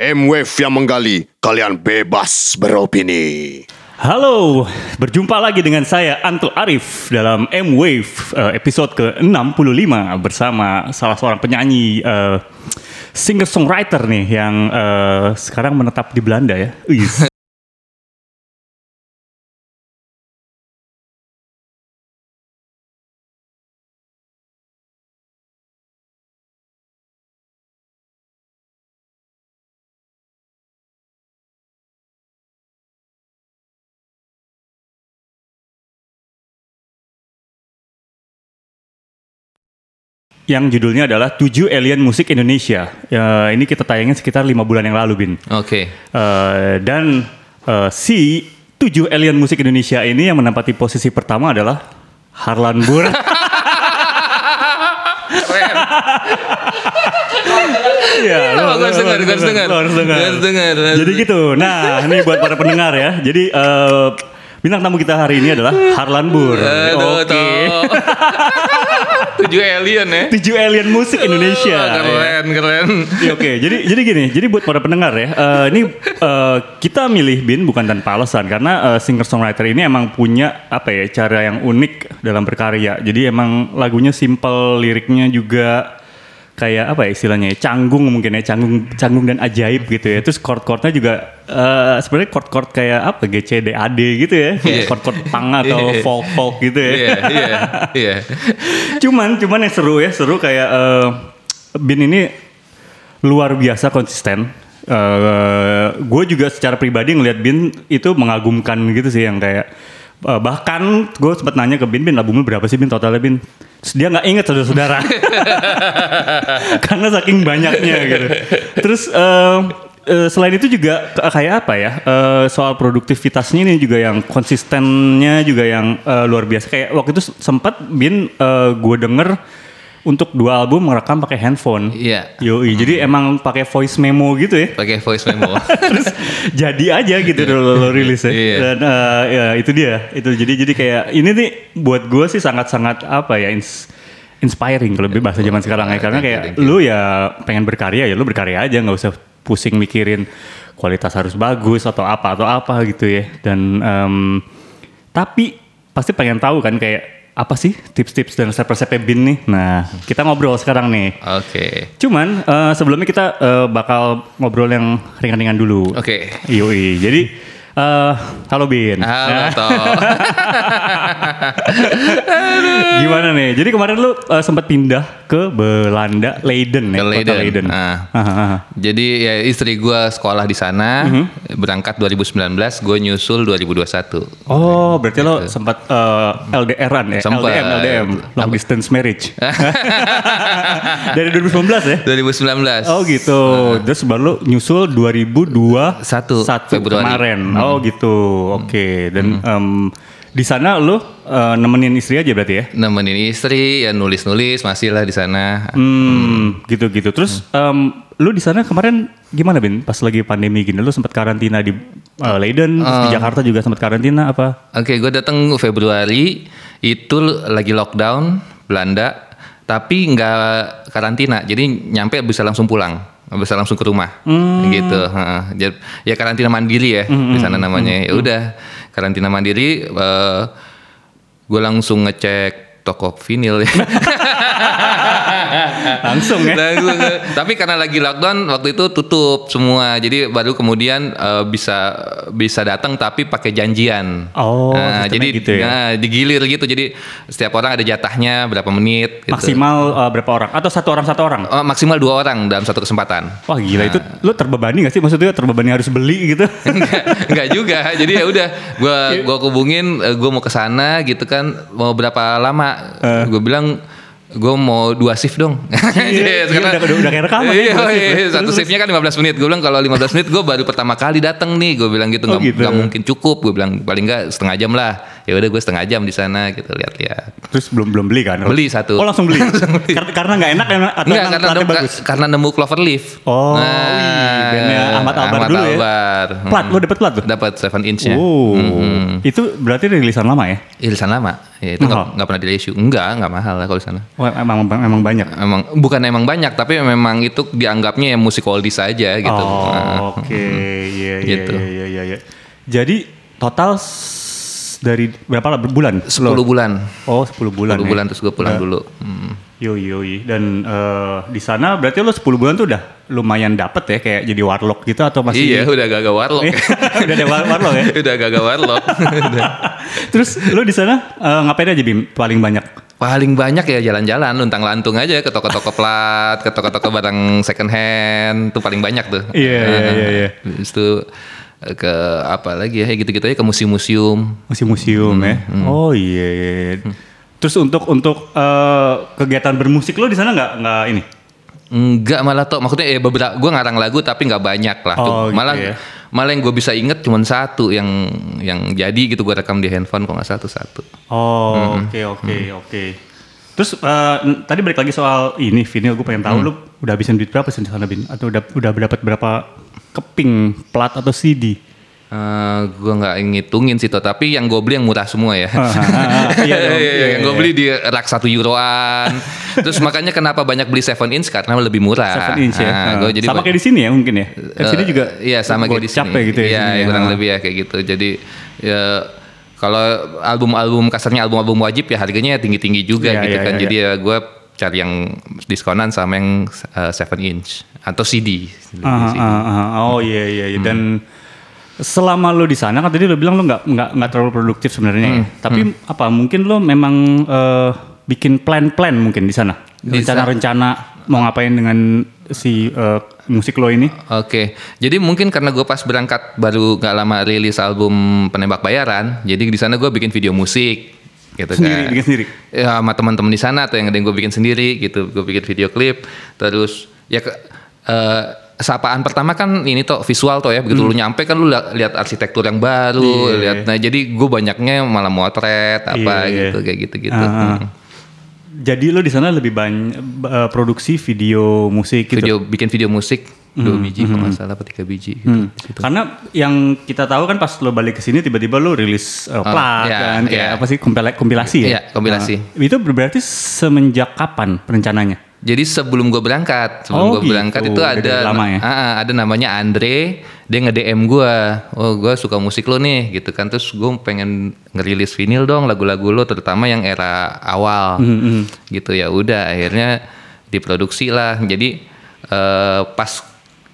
M-Wave yang menggali, kalian bebas beropini. Halo, berjumpa lagi dengan saya Anto Arif dalam M-Wave uh, episode ke-65 bersama salah seorang penyanyi uh, singer-songwriter nih yang uh, sekarang menetap di Belanda ya. Yang judulnya adalah 7 Alien Musik Indonesia. Uh, ini kita tayangin sekitar lima bulan yang lalu, Bin. Oke. Uh, dan uh, si 7 Alien Musik Indonesia ini yang menempati posisi pertama adalah Harlan Bur. Iya, Oh, gue harus dengar, harus dengar. Lo harus dengar. Jadi gitu. Nah, ini buat para pendengar ya. Jadi eh, bintang tamu kita hari ini adalah Harlan Bur. Toh. Tujuh alien ya. 7 Alien Musik Indonesia. Keren, keren. Ya, Oke, jadi jadi gini, jadi buat para pendengar ya, eh, ini eh, kita milih Bin bukan tanpa alasan karena eh, singer songwriter ini emang punya apa ya cara yang unik dalam berkarya. Jadi emang lagunya simple, liriknya juga kayak apa ya istilahnya ya, canggung mungkin ya, canggung canggung dan ajaib gitu ya. Terus chord-chordnya juga eh, sebenarnya chord-chord kayak apa G C D A D gitu ya, kayak Iya. chord-chord punk atau Iya. folk-folk gitu ya Iya, iya, iya. cuman cuman yang seru ya seru kayak eh, Bin ini luar biasa konsisten gue juga secara pribadi ngelihat Bin itu mengagumkan gitu sih yang kayak eh, bahkan gue sempat nanya ke Bin Bin albumnya berapa sih Bin? Totalnya Bin? Terus dia nggak inget saudara-saudara. Karena saking banyaknya gitu. Terus eh, selain itu juga kayak apa ya soal produktivitasnya ini juga yang konsistennya juga yang luar biasa. Kayak waktu itu sempat Bin gue denger untuk dua album merekam pakai handphone Iya. Yoi, jadi emang pakai voice memo gitu ya. Pakai voice memo. Terus jadi aja gitu lo, lo rilis ya. Iya. Dan eh, ya itu dia. Itu jadi jadi kayak ini nih buat gue sih sangat-sangat apa ya ins- inspiring kalau lebih bahasa zaman sekarang ya karena kayak lu ya pengen berkarya ya lu berkarya aja nggak usah pusing mikirin kualitas harus bagus atau apa atau apa gitu ya. Dan em, tapi pasti pengen tahu kan kayak apa sih tips-tips dan resep-resepnya Bin nih. Nah, kita ngobrol sekarang nih. Oke. Cuman eh, sebelumnya kita eh, bakal ngobrol yang ringan-ringan dulu. Oke. Yoi. Jadi eh, halo Bin. Halo, Nah. Gimana nih? Jadi kemarin lu eh, sempat pindah ke Belanda, Leiden ya, Ke kota Leiden. Leiden. Ah. Ah, ah, ah. Jadi ya istri gue sekolah di sana, Mhm. berangkat 2019, gue nyusul 2021. Oh, berarti lo sempat eh, LDR-an ya? Sempat. LDM, LDM, long Apa? distance marriage. Dari 2019 ya? 2019. Oh gitu. Terus baru lu nyusul 2021 Satu, satu Februari. kemarin. Oh gitu. Oke. Dan em, di sana lu eh, nemenin istri aja berarti ya? Nemenin istri, ya nulis-nulis, masih lah di sana. Hmm, gitu-gitu. Terus em, lu di sana kemarin gimana Bin? Pas lagi pandemi gini, lu sempat karantina di eh, Leiden, di Jakarta juga sempat karantina apa? Oke, gue datang Februari itu lagi lockdown Belanda, tapi nggak karantina, jadi nyampe bisa langsung pulang, bisa langsung ke rumah, gitu. heeh. Jadi ya karantina mandiri ya di sana namanya. Ya udah karantina mandiri, gue langsung ngecek toko vinil ya. Langsung ya? Langsung tapi karena lagi lockdown waktu itu tutup semua, jadi baru kemudian eh, bisa bisa datang tapi pakai janjian. Oh, Nah, jadi gitu ya? nah, digilir gitu. Jadi setiap orang ada jatahnya berapa menit. Gitu. Maksimal eh, berapa orang? Atau satu orang satu orang? Oh, maksimal dua orang dalam satu kesempatan. Wah gila itu Nah. lu terbebani gak sih? Maksudnya terbebani harus beli gitu? enggak, enggak juga. Jadi ya udah, gua gua hubungin, gua mau ke sana gitu kan, mau berapa lama? Eh. Gue bilang gue mau dua shift dong. Iya, iya, udah- udah- udah kayak rekaman ya, Iya, shift iya, ya. satu shiftnya kan 15 menit. Gue bilang kalau 15 menit gue baru pertama kali datang nih. Gue bilang gitu Oh, nggak gitu. nggak mungkin cukup. Gue bilang paling nggak setengah jam lah. Ya udah gue setengah jam di sana gitu lihat-lihat. Terus belum belum beli kan? Beli satu. Oh langsung beli. Karena karena nggak enak ya atau Enggak karena nemu, bagus? karena nemu cloverleaf. Oh, Nah, wih, bandnya Ahmad Ahmad Albar Ahmad dulu ya. Albar. Plat, lo dapet plat tuh? Dapat 7 inch nya. Oh, itu berarti rilisan lama ya? Irisan lama. Ya, itu nggak nggak pernah di reissue. Enggak, nggak mahal lah kalau di sana. Oh, emang emang banyak. Emang bukan emang banyak, tapi memang itu dianggapnya ya musik oldies saja gitu. Nah, Oh, oke. Iya, iya, Gitu. iya, iya, iya. Jadi total dari berapa bulan? 10 Lo? bulan. Oh, 10 bulan. 10 ya? bulan terus gue pulang dulu. Hmm. Yo yo yo. dan eh, di sana berarti lo 10 bulan tuh udah lumayan dapet ya kayak jadi warlock gitu atau masih Iya, udah agak warlock. udah ada war- warlock ya. udah agak warlock. Terus lo di sana eh, ngapain aja Bim paling banyak? Paling banyak ya jalan-jalan, luntang lantung aja ke toko-toko plat, ke toko-toko barang second hand, tuh paling banyak tuh. Iya, iya, iya, iya. Habis itu ke apa lagi ya, gitu-gitu aja ke museum-museum. Museum-museum ya. Oh iya. iya, iya. Terus untuk untuk eh, kegiatan bermusik lo di sana nggak nggak ini? Enggak malah toh, maksudnya ya beberapa, gue ngarang lagu tapi nggak banyak lah. tuh. Oh, gitu malah ya. malah yang gue bisa inget cuma satu yang yang jadi gitu gue rekam di handphone kok nggak satu satu. Oh oke oke oke. Terus n- tadi balik lagi soal ini vinyl gue pengen tahu lu udah habisin duit berapa sih di sana Bin? Atau udah udah dapat berapa keping plat atau CD? Eh gue nggak ngitungin sih toh, tapi yang gue beli yang murah semua ya. Iya dong, Iya, iya, yang gue beli di rak satu euroan. Terus makanya kenapa banyak beli 7 inch karena lebih murah. Seven inch ya. Nah, Ah. gua jadi sama kayak di sini ya mungkin ya. Kan sini Eh, juga iya sama kayak di sini. ya gitu ya. Iya, ya, ya. kurang lebih ya kayak gitu. Jadi ya kalau album-album kasarnya album-album wajib ya harganya tinggi-tinggi juga Iya, gitu iya, kan. iya, Jadi ya gue cari yang diskonan sama yang 7 inch atau CD. Ah, ah, ah. Oh iya iya iya. Dan selama lo di sana kan tadi lo bilang lo nggak nggak nggak terlalu produktif sebenarnya ya. Tapi apa mungkin lo memang eh, bikin plan-plan mungkin di sana? Rencana-rencana mau ngapain dengan si eh, musik lo ini? Oke, jadi mungkin karena gue pas berangkat baru gak lama rilis album Penembak Bayaran, jadi di sana gue bikin video musik, gitu Sendiri, kan. bikin sendiri? Ya sama teman-teman di sana atau yang ada yang gue bikin sendiri, gitu. Gue bikin video klip, terus ya ke, eh, sapaan pertama kan ini toh visual toh ya, begitu lu nyampe kan lu li- lihat arsitektur yang baru, Hmm. Iya. lihat. Nah jadi gue banyaknya malah motret apa Iya. gitu, kayak gitu-gitu. Ah, ah. Hmm. Jadi lo di sana lebih banyak eh, produksi video musik gitu. Video bikin video musik dua biji kalau nggak salah, apa tiga biji. Gitu. Hmm. Karena yang kita tahu kan pas lo balik ke sini tiba-tiba lo rilis uh, plat iya, kan kayak iya. apa sih kompila- kompilasi ya? Iya, kompilasi. Nah, itu berarti semenjak kapan rencananya? Jadi sebelum gue berangkat, sebelum Oh, gue berangkat gitu. itu Udah ada lama ya? Ah, ada namanya Andre, dia nge DM gue, oh gue suka musik lo nih, gitu kan, terus gue pengen ngerilis vinyl dong lagu-lagu lo, terutama yang era awal, Hmm, gitu ya udah akhirnya diproduksi lah. Jadi eh, pas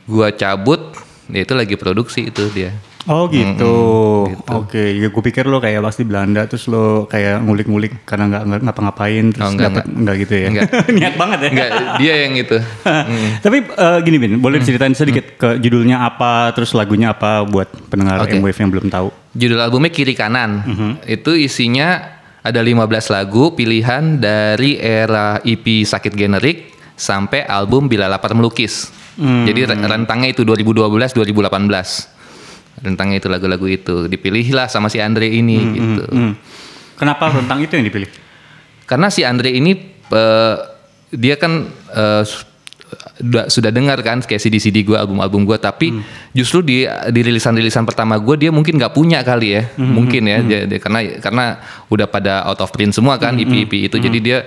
gue cabut, ya itu lagi produksi itu dia. Oh gitu. gitu. Oke, ya gue pikir lo kayak pasti Belanda terus lo kayak ngulik-ngulik karena nggak ngapa-ngapain terus Oh, enggak, dapet enggak gitu ya. Enggak. Niat banget ya. Enggak, dia yang itu. Tapi eh, gini Bin, boleh diceritain sedikit ke judulnya apa, terus lagunya apa buat pendengar Oke. M-Wave yang belum tahu. Judul albumnya Kiri Kanan. Mhm. Itu isinya ada 15 lagu pilihan dari era EP Sakit Generik sampai album Bila Lapar Melukis. Hmm. Jadi re- rentangnya itu 2012-2018. Rentangnya itu lagu-lagu itu. Dipilihlah sama si Andre ini gitu. Hmm. Kenapa tentang itu yang dipilih? Karena si Andre ini eh, dia kan udah- sudah dengar kan kayak CD-CD gue, album-album gue, tapi justru di di rilisan-rilisan pertama gue dia mungkin nggak punya kali ya, mungkin ya, dia- dia- karena karena udah pada out of print semua kan EP-EP itu, jadi dia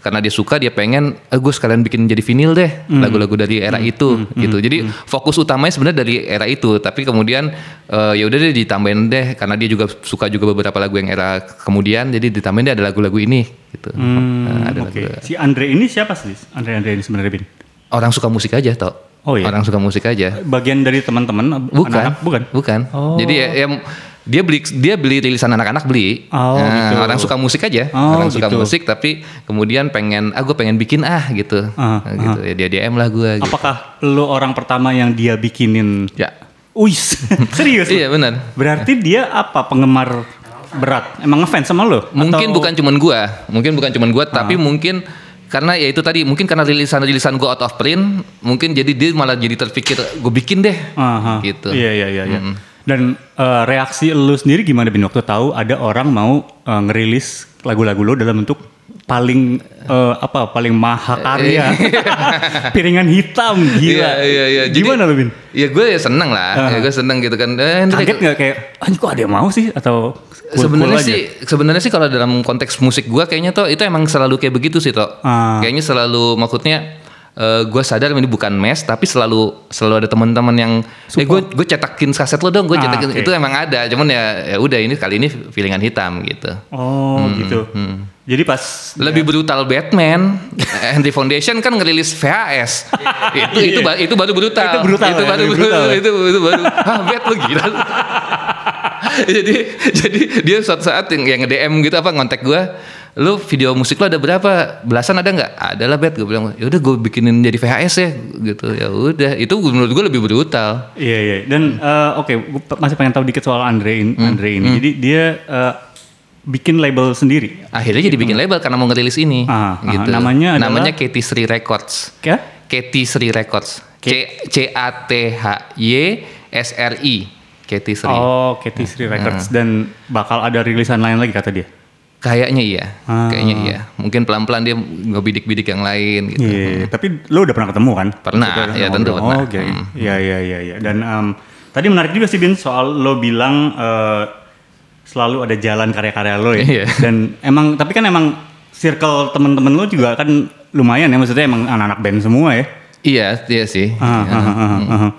karena dia suka dia pengen, eh, gue sekalian bikin jadi vinyl deh lagu-lagu dari era itu gitu. Jadi fokus utamanya sebenarnya dari era itu, tapi kemudian eh, ya udah deh ditambahin deh karena dia juga suka juga beberapa lagu yang era kemudian, jadi ditambahin deh ada lagu-lagu ini gitu. Nah, ada Oke. lagu- Si Andre ini siapa sih? Andre Andre ini sebenarnya Bin? Orang suka musik aja toh. Oh, iya? Orang suka musik aja. Bagian dari teman-teman Bukan. anak-anak? bukan. Bukan. Oh. Jadi ya, ya dia beli dia beli rilisan anak-anak beli. Oh, Nah, gitu. Orang suka musik aja. Oh, orang suka gitu. musik tapi kemudian pengen ah gue pengen bikin ah gitu. Nah, gitu. Ya dia DM lah gue. Gitu. Apakah lo orang pertama yang dia bikinin? Ya. Uis, serius? Iya benar. Berarti dia apa penggemar berat? Emang ngefans sama lo? Mungkin Atau- bukan cuman gua, mungkin bukan cuman gua, tapi Ah. mungkin karena ya itu tadi mungkin karena rilisan-rilisan gua out of print, mungkin jadi dia malah jadi terpikir gue bikin deh, Aha. gitu. Iya iya iya. iya. Dan eh, reaksi lo sendiri gimana bin? Waktu tahu ada orang mau eh, ngerilis lagu-lagu lo dalam bentuk paling eh, apa paling mahakarya piringan hitam gila. Iya, iya, iya. Jadi- gimana lu bin? Ya gue ya seneng lah, ya gue seneng gitu kan. Eh, kaget nggak kayak anjing kok ada yang mau sih? Atau sebenarnya sih sebenarnya sih kalau dalam konteks musik gua kayaknya tuh itu emang selalu kayak begitu sih toh. Ah. kayaknya selalu maksudnya eh gue sadar ini bukan mes tapi selalu selalu ada teman-teman yang eh gue gue cetakin kaset lo dong gue Ah, cetakin oke. itu emang ada cuman ya ya udah ini kali ini feelingan hitam gitu. Oh gitu. jadi pas lebih brutal Batman Henry Foundation kan ngerilis VHS itu itu ba- itu baru brutal. Itu brutal itu ya, baru lebih brutal ya. itu itu baru. Ah Bat lu gila jadi jadi dia suatu saat yang, yang nge-DM gitu apa ngontek gua lu video musik lu ada berapa belasan ada nggak ada lah bet gue bilang ya udah gue bikinin jadi VHS ya gitu ya udah itu menurut gue lebih brutal Iya iya dan eh, oke gue pe- masih pengen tahu dikit soal Andre in- Hmm. Andre ini. Jadi dia eh, bikin label sendiri. akhirnya jadi bikin label karena mau ngerilis ini Ah, ah, gitu namanya adalah? namanya Katy Sri Records Ya? Katy Sri Records. C C A T H Y S R I. Katy Sri. Oh, Katy Sri Records dan bakal ada rilisan lain lagi kata dia. Kayaknya iya. Ah. Kayaknya iya. Mungkin pelan-pelan dia ngebidik-bidik yang lain gitu. Iya, tapi lo udah pernah ketemu kan? Pernah, Maksudnya ya, tentu pernah. Oh, oke. Iya, iya, iya, iya. Dan em, tadi menarik juga sih Bin soal lo bilang eh, selalu ada jalan karya-karya lo ya. Iya. Dan emang tapi kan emang circle temen-temen lo juga kan lumayan ya maksudnya emang anak-anak band semua ya. Iya, iya sih. Ah, ah, ah, ah, ah.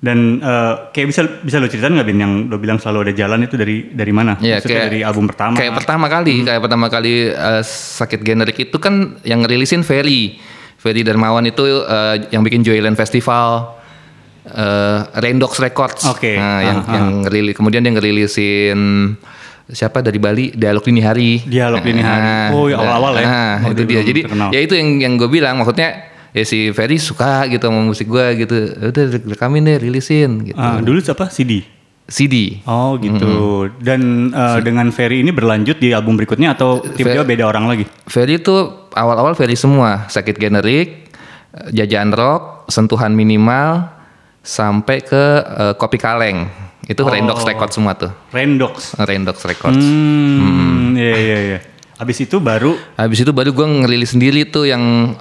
Dan eh, kayak bisa bisa lo ceritain nggak Bin yang lo bilang selalu ada jalan itu dari dari mana? Iya, Maksudnya kayak- dari album pertama. Kayak pertama kali, kayak pertama kali eh, sakit generik itu kan yang ngerilisin Ferry. Ferry Darmawan itu eh, yang bikin Joyland Festival. eh Raindox Records. Oke. Nah, yang Ah, yang ngerilis kemudian dia ngerilisin siapa dari Bali Dialog Dini Hari. Dialog Dini Hari. Oh, ya, awal-awal ya. Nah, Oh, itu dia Jadi terkenal. ya itu yang yang gue bilang maksudnya ya si Ferry suka gitu sama musik gue gitu. Udah rekamin deh, rilisin gitu. Ah, dulu apa CD? CD. Oh gitu. Dan eh, dengan Ferry ini berlanjut di album berikutnya atau tiba-tiba beda orang lagi? Ferry itu awal-awal Ferry semua, sakit generik, jajan rock, sentuhan minimal, sampai ke eh, kopi kaleng. Itu Raindox Records semua tuh. Rendox. Raindox Records. Hmm, iya iya iya. Habis itu baru Habis itu baru gue ngerilis sendiri tuh yang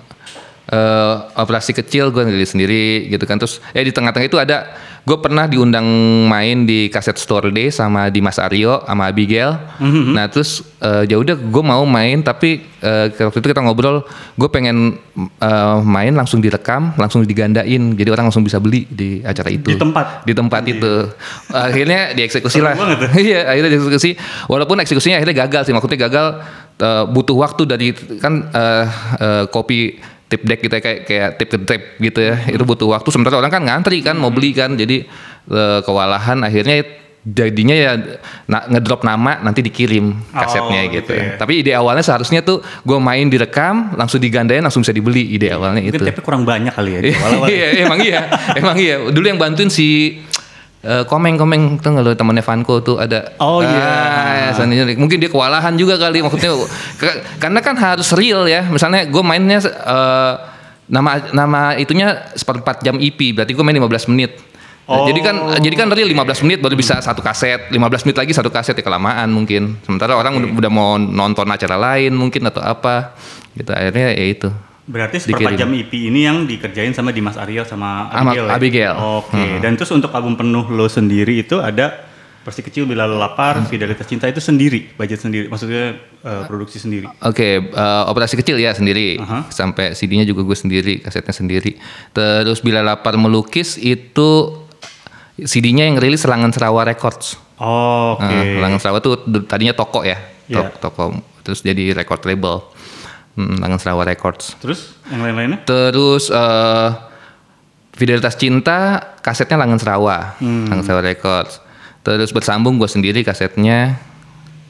eh, operasi kecil gue ngerilis sendiri gitu kan. Terus ya di tengah-tengah itu ada gue pernah diundang main di kaset store day sama Dimas Aryo sama Abigail. Nah terus eh, ya udah gue mau main tapi eh, waktu itu kita ngobrol gue pengen eh, main langsung direkam langsung digandain jadi orang langsung bisa beli di acara itu. Di tempat? Di tempat itu. Akhirnya dieksekusi lah. banget Iya, akhirnya dieksekusi. Walaupun eksekusinya akhirnya gagal sih. Maksudnya gagal eh, butuh waktu dari kan eh, eh, kopi tip deck gitu ya, kayak kayak tip ke tip gitu ya. Itu butuh waktu sementara orang kan ngantri kan mau beli kan. Jadi eh, kewalahan akhirnya jadinya ya na- ngedrop nama nanti dikirim kasetnya Oh, gitu. gitu ya. Tapi ide awalnya seharusnya tuh gue main direkam langsung digandain langsung bisa dibeli ide awalnya mungkin itu. tapi kurang banyak kali ya. di awal-awal. Iya, emang iya, emang iya. Dulu yang bantuin si eh, komeng-komeng tuh nggak lo temannya Vanko tuh ada. Oh, iya. Ah, ya, Nurik. Mungkin dia kewalahan juga kali maksudnya. karena kan harus real ya. Misalnya gue mainnya eh, nama nama itunya seperempat jam EP, berarti gue main 15 menit. Nah, Oh, jadi kan jadi kan real 15 menit baru bisa satu kaset, 15 menit lagi satu kaset ya kelamaan mungkin. Sementara orang udah, udah mau nonton acara lain mungkin atau apa. Gitu akhirnya ya itu. Berarti seperempat jam EP ini yang dikerjain sama Dimas Aryo sama Abigail. ya? Abigail. Oke. Dan terus untuk album penuh lo sendiri itu ada Persi kecil bila lapar, Fidelitas Cinta itu sendiri, budget sendiri, maksudnya eh, produksi sendiri. Oke, eh, operasi kecil ya sendiri. Aha. Sampai CD-nya juga gue sendiri, kasetnya sendiri. Terus bila lapar melukis itu CD-nya yang rilis Selangan Serawa Records. Oh, Oke. Nah, Selangan Serawa tuh tadinya toko ya. Tok- toko. Terus jadi record label. Hmm, Selangan Serawa Records. Terus yang lain-lainnya? Terus eh Fidelitas Cinta kasetnya Langan Serawa, Hmm. Langan Serawa Records. Terus bersambung gue sendiri kasetnya.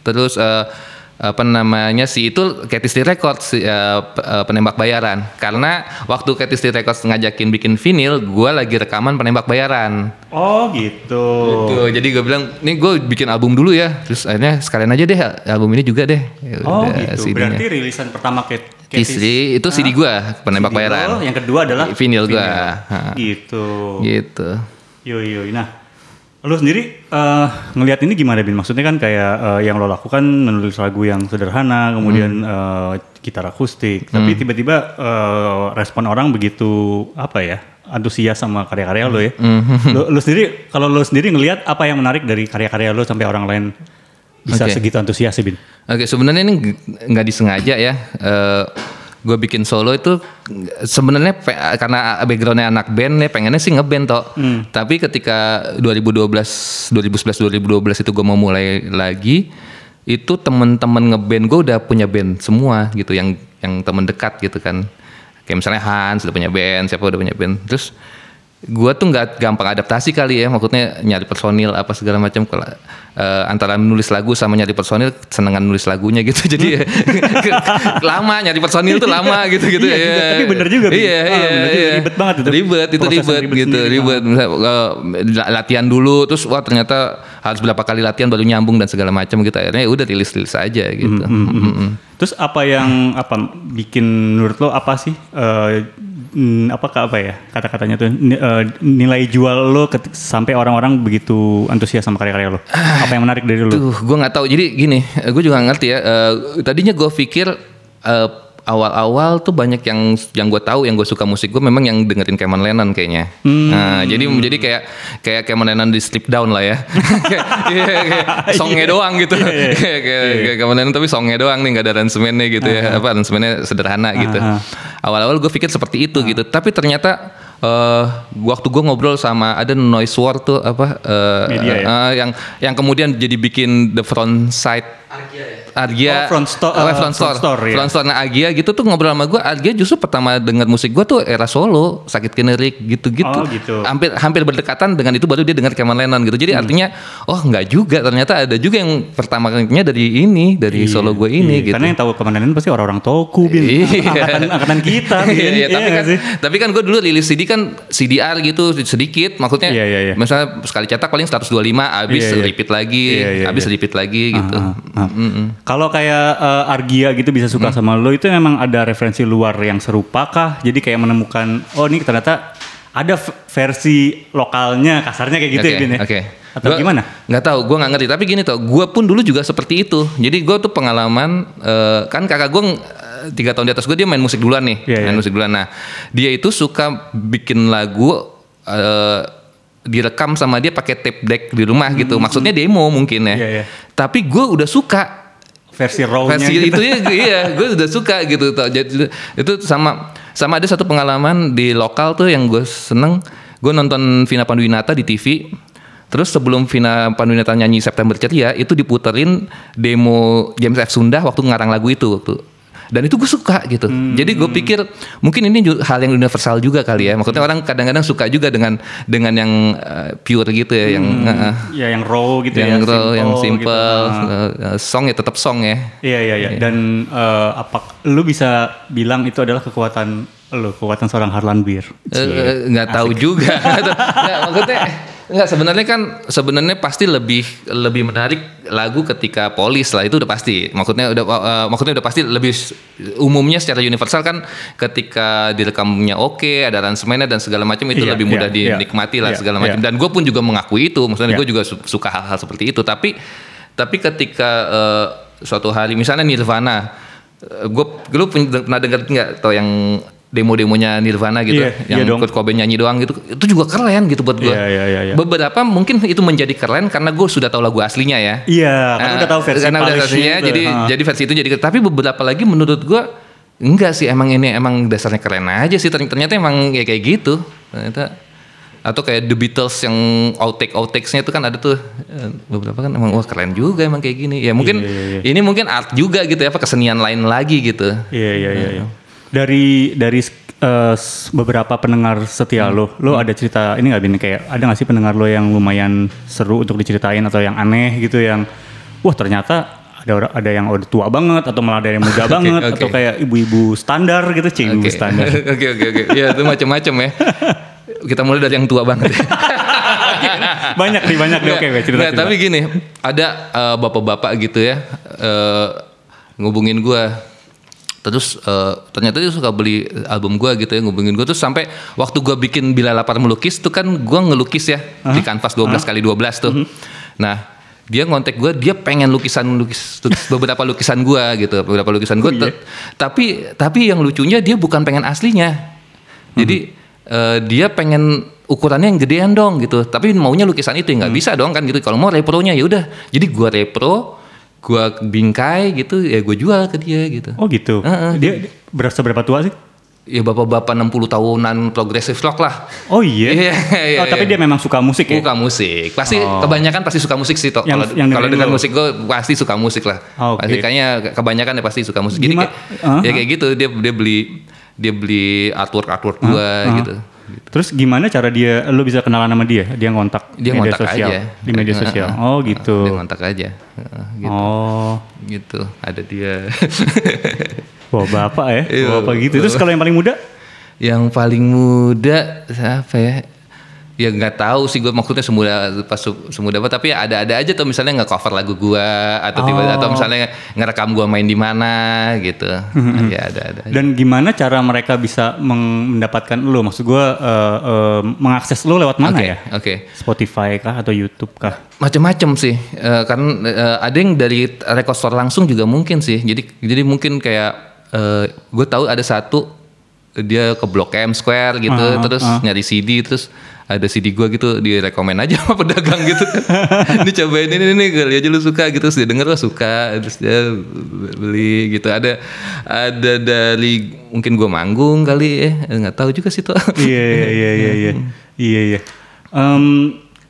Terus eh, apa namanya sih itu Ketisti Records si, eh, p- eh, penembak bayaran. Karena waktu Ketisti Records ngajakin bikin vinil, gue lagi rekaman penembak bayaran. Oh gitu. Tuh, jadi gue bilang, nih gue bikin album dulu ya. Terus akhirnya sekalian aja deh album ini juga deh. Ya Oh udah, gitu. CD-nya. Berarti rilisan pertama Ket Ketisti itu CD gue penembak CD bayaran. yang kedua adalah Vinyl gua. vinyl. Ha. Gitu. Gitu. Yo yo. Nah, Lo sendiri eh, ngelihat ini gimana bin? Maksudnya kan kayak eh, yang lo lakukan menulis lagu yang sederhana, kemudian eh, gitar akustik, tapi tiba-tiba eh, respon orang begitu apa ya? antusias sama karya-karya lo ya. Lo, lo sendiri kalau lo sendiri ngelihat apa yang menarik dari karya-karya lo sampai orang lain bisa Oke. segitu antusias ya, Bin? Oke, sebenarnya ini nggak disengaja ya. Gue bikin solo itu sebenarnya karena backgroundnya anak band ya pengennya sih ngeband toh. Tapi ketika 2012, 2011, 2012 itu gue mau mulai lagi, itu temen-temen ngeband gue udah punya band semua gitu, yang yang temen dekat gitu kan. Kayak misalnya Hans udah punya band, siapa udah punya band. Terus gue tuh nggak gampang adaptasi kali ya maksudnya nyari personil apa segala macam. Kalau eh, antara menulis lagu sama nyari personil senengan nulis lagunya gitu. Jadi lama nyari personil tuh lama gitu gitu. Iya juga, tapi bener juga, iya Ah, iya juga, iya. ribet banget itu. ribet itu ribet, ribet gitu sendiri, ribet. Misal, eh, la- latihan dulu terus wah ternyata harus berapa kali latihan baru nyambung dan segala macam gitu. Akhirnya ya udah rilis rilis aja gitu. Mm-mm. Terus apa yang apa bikin menurut lo apa sih? eh, mm, apakah apa ya kata-katanya tuh eh, nilai jual lo ketik- sampai orang-orang begitu antusias sama karya-karya lo? Apa yang menarik dari lo? Tuh, gue nggak tahu. Jadi gini, gue juga ngerti ya. Eh, tadinya gue pikir eh, awal-awal tuh banyak yang yang gue tahu, yang gue suka musik gue memang yang dengerin Cameron Lennon kayaknya. Nah, jadi jadi kayak kayak Cameron Lennon di Strip Down lah ya. Kayak- Iya, kayak songnya doang gitu. Kayak kayak kayak Cameron Lennon tapi songnya doang nih, nggak ada aransemennya gitu ya. Apa aransemennya sederhana gitu. Awal-awal gue pikir seperti itu gitu, tapi ternyata eh waktu gue ngobrol sama ada noise war tuh apa eh, Media ya? eh, yang yang kemudian jadi bikin the front side Argia Oh, front sto- eh, front store front store, ya. front store nah Argia gitu tuh ngobrol sama gue Argia justru pertama dengar musik gue tuh era solo sakit generik gitu-gitu Oh, gitu. hampir hampir berdekatan dengan itu baru dia dengar Cameron Lennon gitu jadi artinya oh nggak juga ternyata ada juga yang pertama kalinya dari ini dari solo gue ini Iya, gitu Karena yang tahu kemenangan pasti orang-orang toku, bin. Iya. Angkatan, angkatan kita, bin. Iya, iya, tapi nggak kan sih? tapi kan gue dulu rilis CD kan CDR gitu sedikit maksudnya Iya, iya, iya. misalnya sekali cetak paling 125 habis Iya, iya. repeat lagi Iya, iya, habis iya. repeat lagi gitu Ah, ah. Kalau kayak eh, Argia gitu bisa suka sama lo itu memang ada referensi luar yang serupa kah? Jadi kayak menemukan oh ini ternyata ada versi lokalnya kasarnya kayak gitu Oke, ya Bin ya? Oke. Atau Gua gimana? Nggak tahu, gue nggak ngerti. Tapi gini tuh, gue pun dulu juga seperti itu. Jadi gue tuh pengalaman eh, kan kakak gue tiga tahun di atas gue dia main musik duluan nih, Iya, main iya. musik duluan. Nah, dia itu suka bikin lagu. eh, direkam sama dia pakai tape deck di rumah gitu. Maksudnya demo mungkin ya. Hmm. Iya, iya. Tapi gue udah suka Versi raw-nya versi gitu. itu ya iya gue udah suka gitu tuh jadi itu sama sama ada satu pengalaman di lokal tuh yang gue seneng. Gue nonton Vina Panduwinata di TV terus sebelum Vina Panduwinata nyanyi September Ceria itu diputerin demo James F. Sunda waktu ngarang lagu itu waktu dan itu gue suka gitu. Jadi gue pikir mungkin ini hal yang universal juga kali ya. Maksudnya orang kadang-kadang suka juga dengan dengan yang eh, pure gitu ya yang eh, eh, Ya yang raw gitu yang ya. raw, yang simple gitu. simple eh, eh, song ya tetap song ya. Iya iya iya. Dan eh, apa lu bisa bilang itu adalah kekuatan lu, kekuatan seorang Harlan Beer. Nggak tahu juga. Nggak maksudnya nggak sebenarnya kan sebenarnya pasti lebih lebih menarik lagu ketika polis lah itu udah pasti maksudnya udah eh, maksudnya udah pasti lebih umumnya secara universal kan ketika direkamnya oke ada aransemennya dan segala macam itu Iya, lebih mudah iya. dinikmati lah Iya, segala iya. macam dan gue pun juga mengakui itu maksudnya Iya. gue juga su- suka hal-hal seperti itu tapi tapi ketika eh, suatu hari misalnya Nirvana gue lu pernah dengar nggak tau yang demo-demonya Nirvana gitu Iya, yang iya dong. Kurt Cobain nyanyi doang gitu itu juga keren gitu buat gue Iya, iya, iya, iya. beberapa mungkin itu menjadi keren karena gue sudah tahu lagu aslinya ya Iya, karena Nah, udah tahu versi karena udah aslinya itu. jadi Ha. jadi versi itu jadi tapi beberapa lagi menurut gue enggak sih emang ini emang dasarnya keren aja sih Terny- ternyata emang ya kayak gitu ternyata atau kayak The Beatles yang outtake outtakesnya itu kan ada tuh eh, beberapa kan emang wah keren juga emang kayak gini ya mungkin Iya, iya, ini mungkin art juga gitu ya apa kesenian lain lagi gitu Iya iya iya. Dari dari s- beberapa pendengar setia lo, lo ada cerita ini nggak bin kayak ada nggak sih pendengar lo yang lumayan seru untuk diceritain atau yang aneh gitu yang wah ternyata ada orang ada yang udah tua banget atau malah ada yang muda banget oke. atau kayak ibu-ibu standar gitu, ibu Oke. standar. Oke oke oke. Ya itu macam-macam ya. Kita mulai dari yang tua banget. ya. banyak nih banyak deh oke Nggak, cerita. nggak, tapi gini, ada eh, bapak-bapak gitu ya eh, ngubungin gua. Terus eh, ternyata dia suka beli album gua gitu ya, ngubungin gua terus sampai waktu gua bikin Bila Lapar Melukis tuh kan gua ngelukis ya di kanvas 12 kali 12 tuh. Nah, dia ngontek gua, dia pengen lukisan lukis beberapa lukisan gua gitu, beberapa lukisan gua. Oh, iya? Tapi tapi yang lucunya dia bukan pengen aslinya. Jadi eh, dia pengen ukurannya yang gedean dong gitu. Tapi maunya lukisan itu ya nggak bisa dong kan gitu. Kalau mau repronya ya udah. Jadi gua repro, gua bingkai gitu ya gua jual ke dia gitu. Oh gitu. Heeh. dia berapa seberapa tua sih? Ya bapak-bapak 60 tahunan progressive rock lah. Oh iya. Iya, iya, oh tapi iya. dia memang suka musik ya? Suka musik. Pasti Oh. kebanyakan pasti suka musik sih toh. Kalau kalau dengan musik gue pasti suka musik lah. Oh, oke. Pasti kayaknya kebanyakan ya pasti suka musik. Jadi Gima- kayak, Ah, ya ah. kayak gitu dia dia beli dia beli artwork artwork gua ah. gitu. Terus gimana cara dia, lu bisa kenalan sama dia? Dia ngontak Dia media ngontak sosial, aja. di media sosial. Oh gitu. Dia ngontak aja. Gitu. Oh, Gitu. Ada dia. bawa bapak ya, Iya, bapak gitu. Terus kalau yang paling muda? yang paling muda siapa ya? Ya nggak tahu sih gue maksudnya semuda pas su- semuda apa tapi ada-ada aja tuh misalnya nggak cover lagu gua atau tiba Oh. atau misalnya ngerekam gua main di mana gitu. Hmm, Ya ada ada. Dan gimana cara mereka bisa mendapatkan lu? Maksud gue mengakses lu lewat mana Oke, ya? Oke. Spotify kah atau YouTube kah? Macem-macem sih, Eh, karena eh, ada yang dari record store langsung juga mungkin sih. Jadi jadi mungkin kayak gue tahu ada satu dia ke Blok M Square gitu, Ah, terus ah. nyari CD, terus ada CD gue gitu direkomen aja sama pedagang gitu kan. ini cobain ini nih kali aja lu suka gitu, terus dia denger wah suka, terus dia beli gitu. Ada ada dari mungkin gue manggung kali ya, nggak tahu juga sih tuh. iya iya iya iya iya iya iya.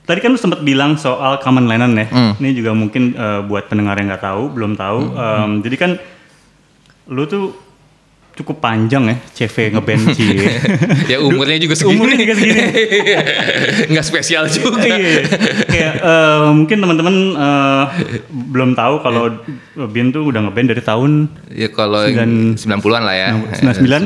Tadi kan lu sempat bilang soal common Lennon ya. Hmm. Ini juga mungkin eh, buat pendengar yang nggak tahu, belum tahu. Em, jadi kan lu tuh cukup panjang ya CV ngeband Cie. ya umurnya juga segini. Umurnya juga segini. Nggak spesial juga. Iya, iya. kayak eh, mungkin teman-teman eh, belum tahu kalau Bin tuh udah ngeband dari tahun Ya kalau Sembilan- 90-an lah ya. 99 eh,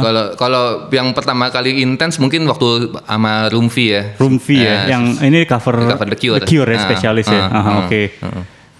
Kalau kalau yang pertama kali intens mungkin waktu sama Rumfi ya. Rumfi ya, yang ini cover, cover The Cure. ya, Ah, spesialis ya. ah, Aha, ah, Oke.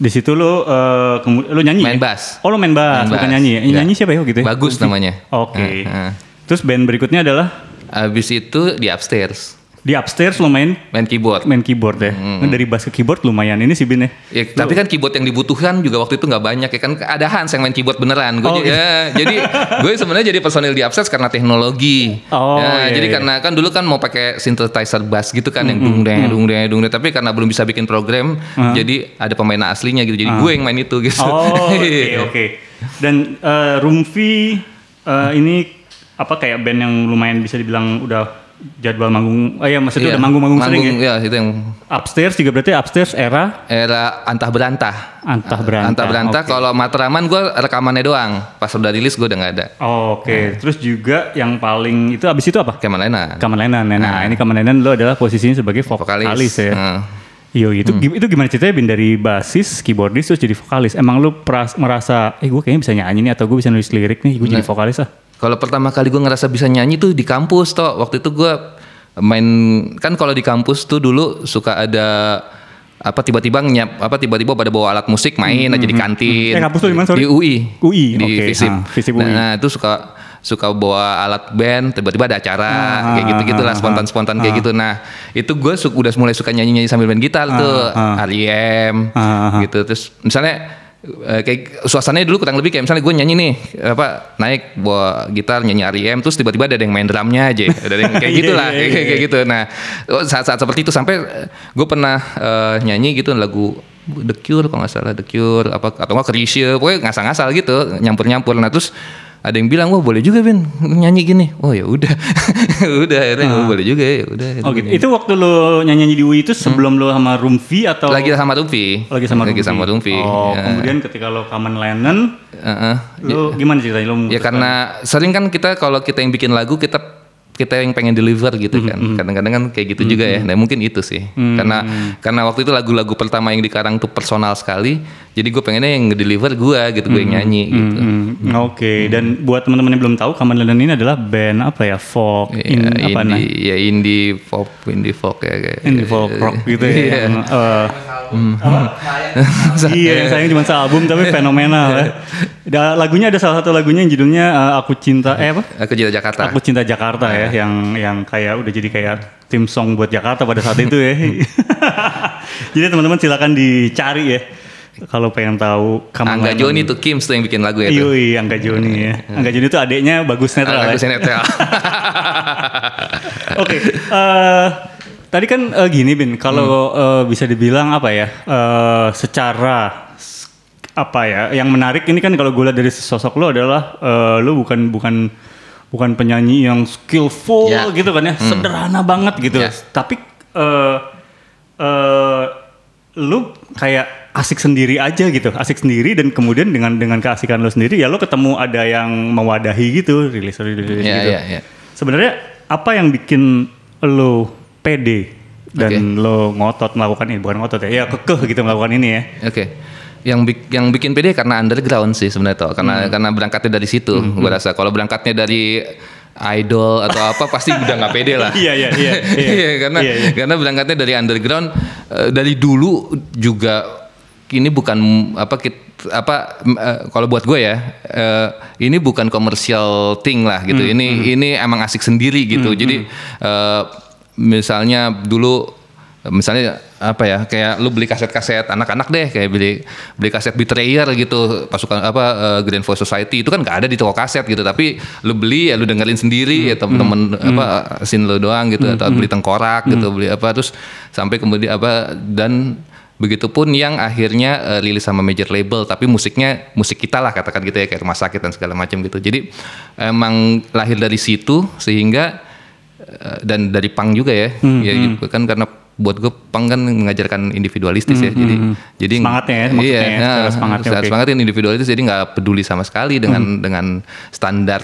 Di situ lo, eh, kemu- lo nyanyi? Main ya? bass. Oh lo main bass, Main bukan bass. nyanyi ya? Enggak. Nyanyi siapa ya gitu ya? Bagus namanya. Oke. Ah, ah. Terus band berikutnya adalah Abis itu di upstairs di upstairs lo main main keyboard. main keyboard ya. Nah, Dari bass ke keyboard lumayan. Ini si Bin ya. Ya, tapi kan keyboard yang dibutuhkan juga waktu itu nggak banyak ya kan ada Hans yang main keyboard beneran. Gue Oh, gitu. ya, jadi gue sebenarnya jadi personil di Upstairs karena teknologi. Oh, iya, Ya, jadi iya. karena kan dulu kan mau pakai synthesizer bass gitu kan yang dung deng dung deng dung deng tapi karena belum bisa bikin program jadi ada pemain aslinya gitu. Jadi gue yang main itu gitu. Oh, oke oke. Dan eh, Rumfi eh, ini apa kayak band yang lumayan bisa dibilang udah jadwal manggung. Oh iya, maksudnya Iya, udah manggung-manggung sering ya. Iya, itu yang Upstairs juga berarti upstairs era era antah berantah. antah berantah. Antah berantah. Oke. Kalau Matraman gue rekamannya doang. Pas udah rilis gue udah nggak ada. Oh, Oke, terus juga yang paling itu abis itu apa? Kayak mana? Kamen Lennon. Nah, ini Kamen Lennon lo adalah posisinya sebagai vokalis, Vokalis. ya. Heeh. Iya, itu itu gimana ceritanya Bin dari basis, keyboardis terus jadi vokalis? Emang lu peras- merasa, eh gue kayaknya bisa nyanyi nih atau gue bisa nulis lirik nih, gue jadi vokalis ah? Kalau pertama kali gue ngerasa bisa nyanyi tuh di kampus toh. Waktu itu gue main kan kalau di kampus tuh dulu suka ada apa tiba-tiba nyap apa tiba-tiba pada bawa alat musik main aja di kantin. Eh, kampus lu di mana, sorry? Di UI. UI, Di oke. Visip. Ah, Visip UI. Nah, itu suka suka bawa alat band tiba-tiba ada acara Ah, kayak gitu gitulah ah, spontan-spontan kayak gitu. Nah, itu gue su- udah mulai suka nyanyi-nyanyi sambil main gitar tuh. ah. R.E.M. Ah, ah. gitu. Terus misalnya eh, kayak suasananya dulu kurang lebih kayak misalnya gue nyanyi nih apa naik bawa gitar nyanyi R.E.M. terus tiba-tiba ada yang main drumnya aja ada yang kayak Iya, gitulah iya, kayak, iya, kayak gitu nah saat-saat seperti itu sampai gue pernah eh, nyanyi gitu lagu The Cure kalau nggak salah The Cure apa atau nggak Krisye pokoknya ngasal-ngasal gitu nyampur-nyampur nah terus ada yang bilang wah boleh juga Ben nyanyi gini oh ya udah udah akhirnya oh, boleh juga ya udah Oh gitu. Itu waktu lu nyanyi di UI itu sebelum lu sama Rumfi atau lagi sama Rumfi lagi sama lagi Rumfi? sama Rumfi Oh, Ya. kemudian ketika lu Kamen Lennon, Heeh. lu gimana ceritanya lu? Ya karena sering kan kita kalau kita yang bikin lagu kita kita yang pengen deliver gitu Hmm, kan. Kadang-kadang kan kayak gitu juga ya. Nah, mungkin itu sih. Karena karena waktu itu lagu-lagu pertama yang dikarang tuh personal sekali. Jadi gue pengennya yang ngedeliver gue gitu, gue yang nyanyi gitu. Hmm, Oke, dan buat teman-teman yang belum tahu, Kameleon ini adalah band apa ya? Folk, in, Ya, apa nah? indie, ya indie pop, indie folk ya kayak. Indie folk rock gitu ya. Iya. yang, eh, apa? iya, yang sayang cuma sealbum tapi fenomenal ya. Da, lagunya ada salah satu lagunya yang judulnya eh, Aku Cinta eh apa? Aku jadi Jakarta. Aku Cinta Jakarta ya, yang yang kayak udah jadi kayak tim song buat Jakarta pada saat itu ya. jadi teman-teman silakan dicari ya. Kalau pengen tahu Angga Kameleon. Joni tuh Kims tuh yang bikin lagu itu. Yui, Angga Joni ya. Angga Joni itu adiknya bagus netral ya. netral. Oke, eh, tadi kan eh, gini Bin, kalau eh, bisa dibilang apa ya, eh, secara apa ya, yang menarik ini kan kalau gue lihat dari sosok lo adalah eh, lo bukan bukan bukan penyanyi yang skillful Ya. gitu kan ya, sederhana banget gitu. Ya. Tapi eh eh, lu kayak asik sendiri aja gitu, asik sendiri dan kemudian dengan dengan keasikan lo sendiri ya lo ketemu ada yang mewadahi gitu, rilis rilis rilis Iya, gitu. iya, iya. Sebenarnya apa yang bikin lo pede dan lo ngotot melakukan ini bukan ngotot ya, ya kekeh gitu melakukan ini ya. Oke. Yang bik- yang bikin pede karena underground sih sebenarnya toh. Karena Hmm. karena berangkatnya dari situ. Gua rasa kalau berangkatnya dari idol atau apa pasti udah nggak pede lah. Iya, iya, iya, iya. Iya, karena Iya, iya. karena berangkatnya dari underground eh, dari dulu juga ini bukan apa kit- apa eh, kalau buat gue ya eh, ini bukan komersial thing lah gitu. Hmm, ini ini emang asik sendiri gitu. Jadi eh, misalnya dulu misalnya apa ya kayak lu beli kaset-kaset anak-anak deh kayak beli beli kaset Betrayer gitu pasukan apa eh, Grand Voice Society itu kan nggak ada di toko kaset gitu. Tapi lu beli ya lu dengerin sendiri ya temen-temen apa sin lu doang gitu atau beli tengkorak gitu beli apa terus sampai kemudian apa dan Begitupun yang akhirnya eh, rilis sama major label, tapi musiknya musik kita lah katakan gitu ya kayak rumah sakit dan segala macam gitu. Jadi emang lahir dari situ sehingga eh, dan dari punk juga ya, Hmm, ya gitu kan karena buat gue punk kan mengajarkan individualistis ya, jadi jadi Hmm, Semangatnya ya, maksudnya iya, ya, nah, semangatnya, oke. semangatnya individualistis jadi nggak peduli sama sekali dengan dengan standar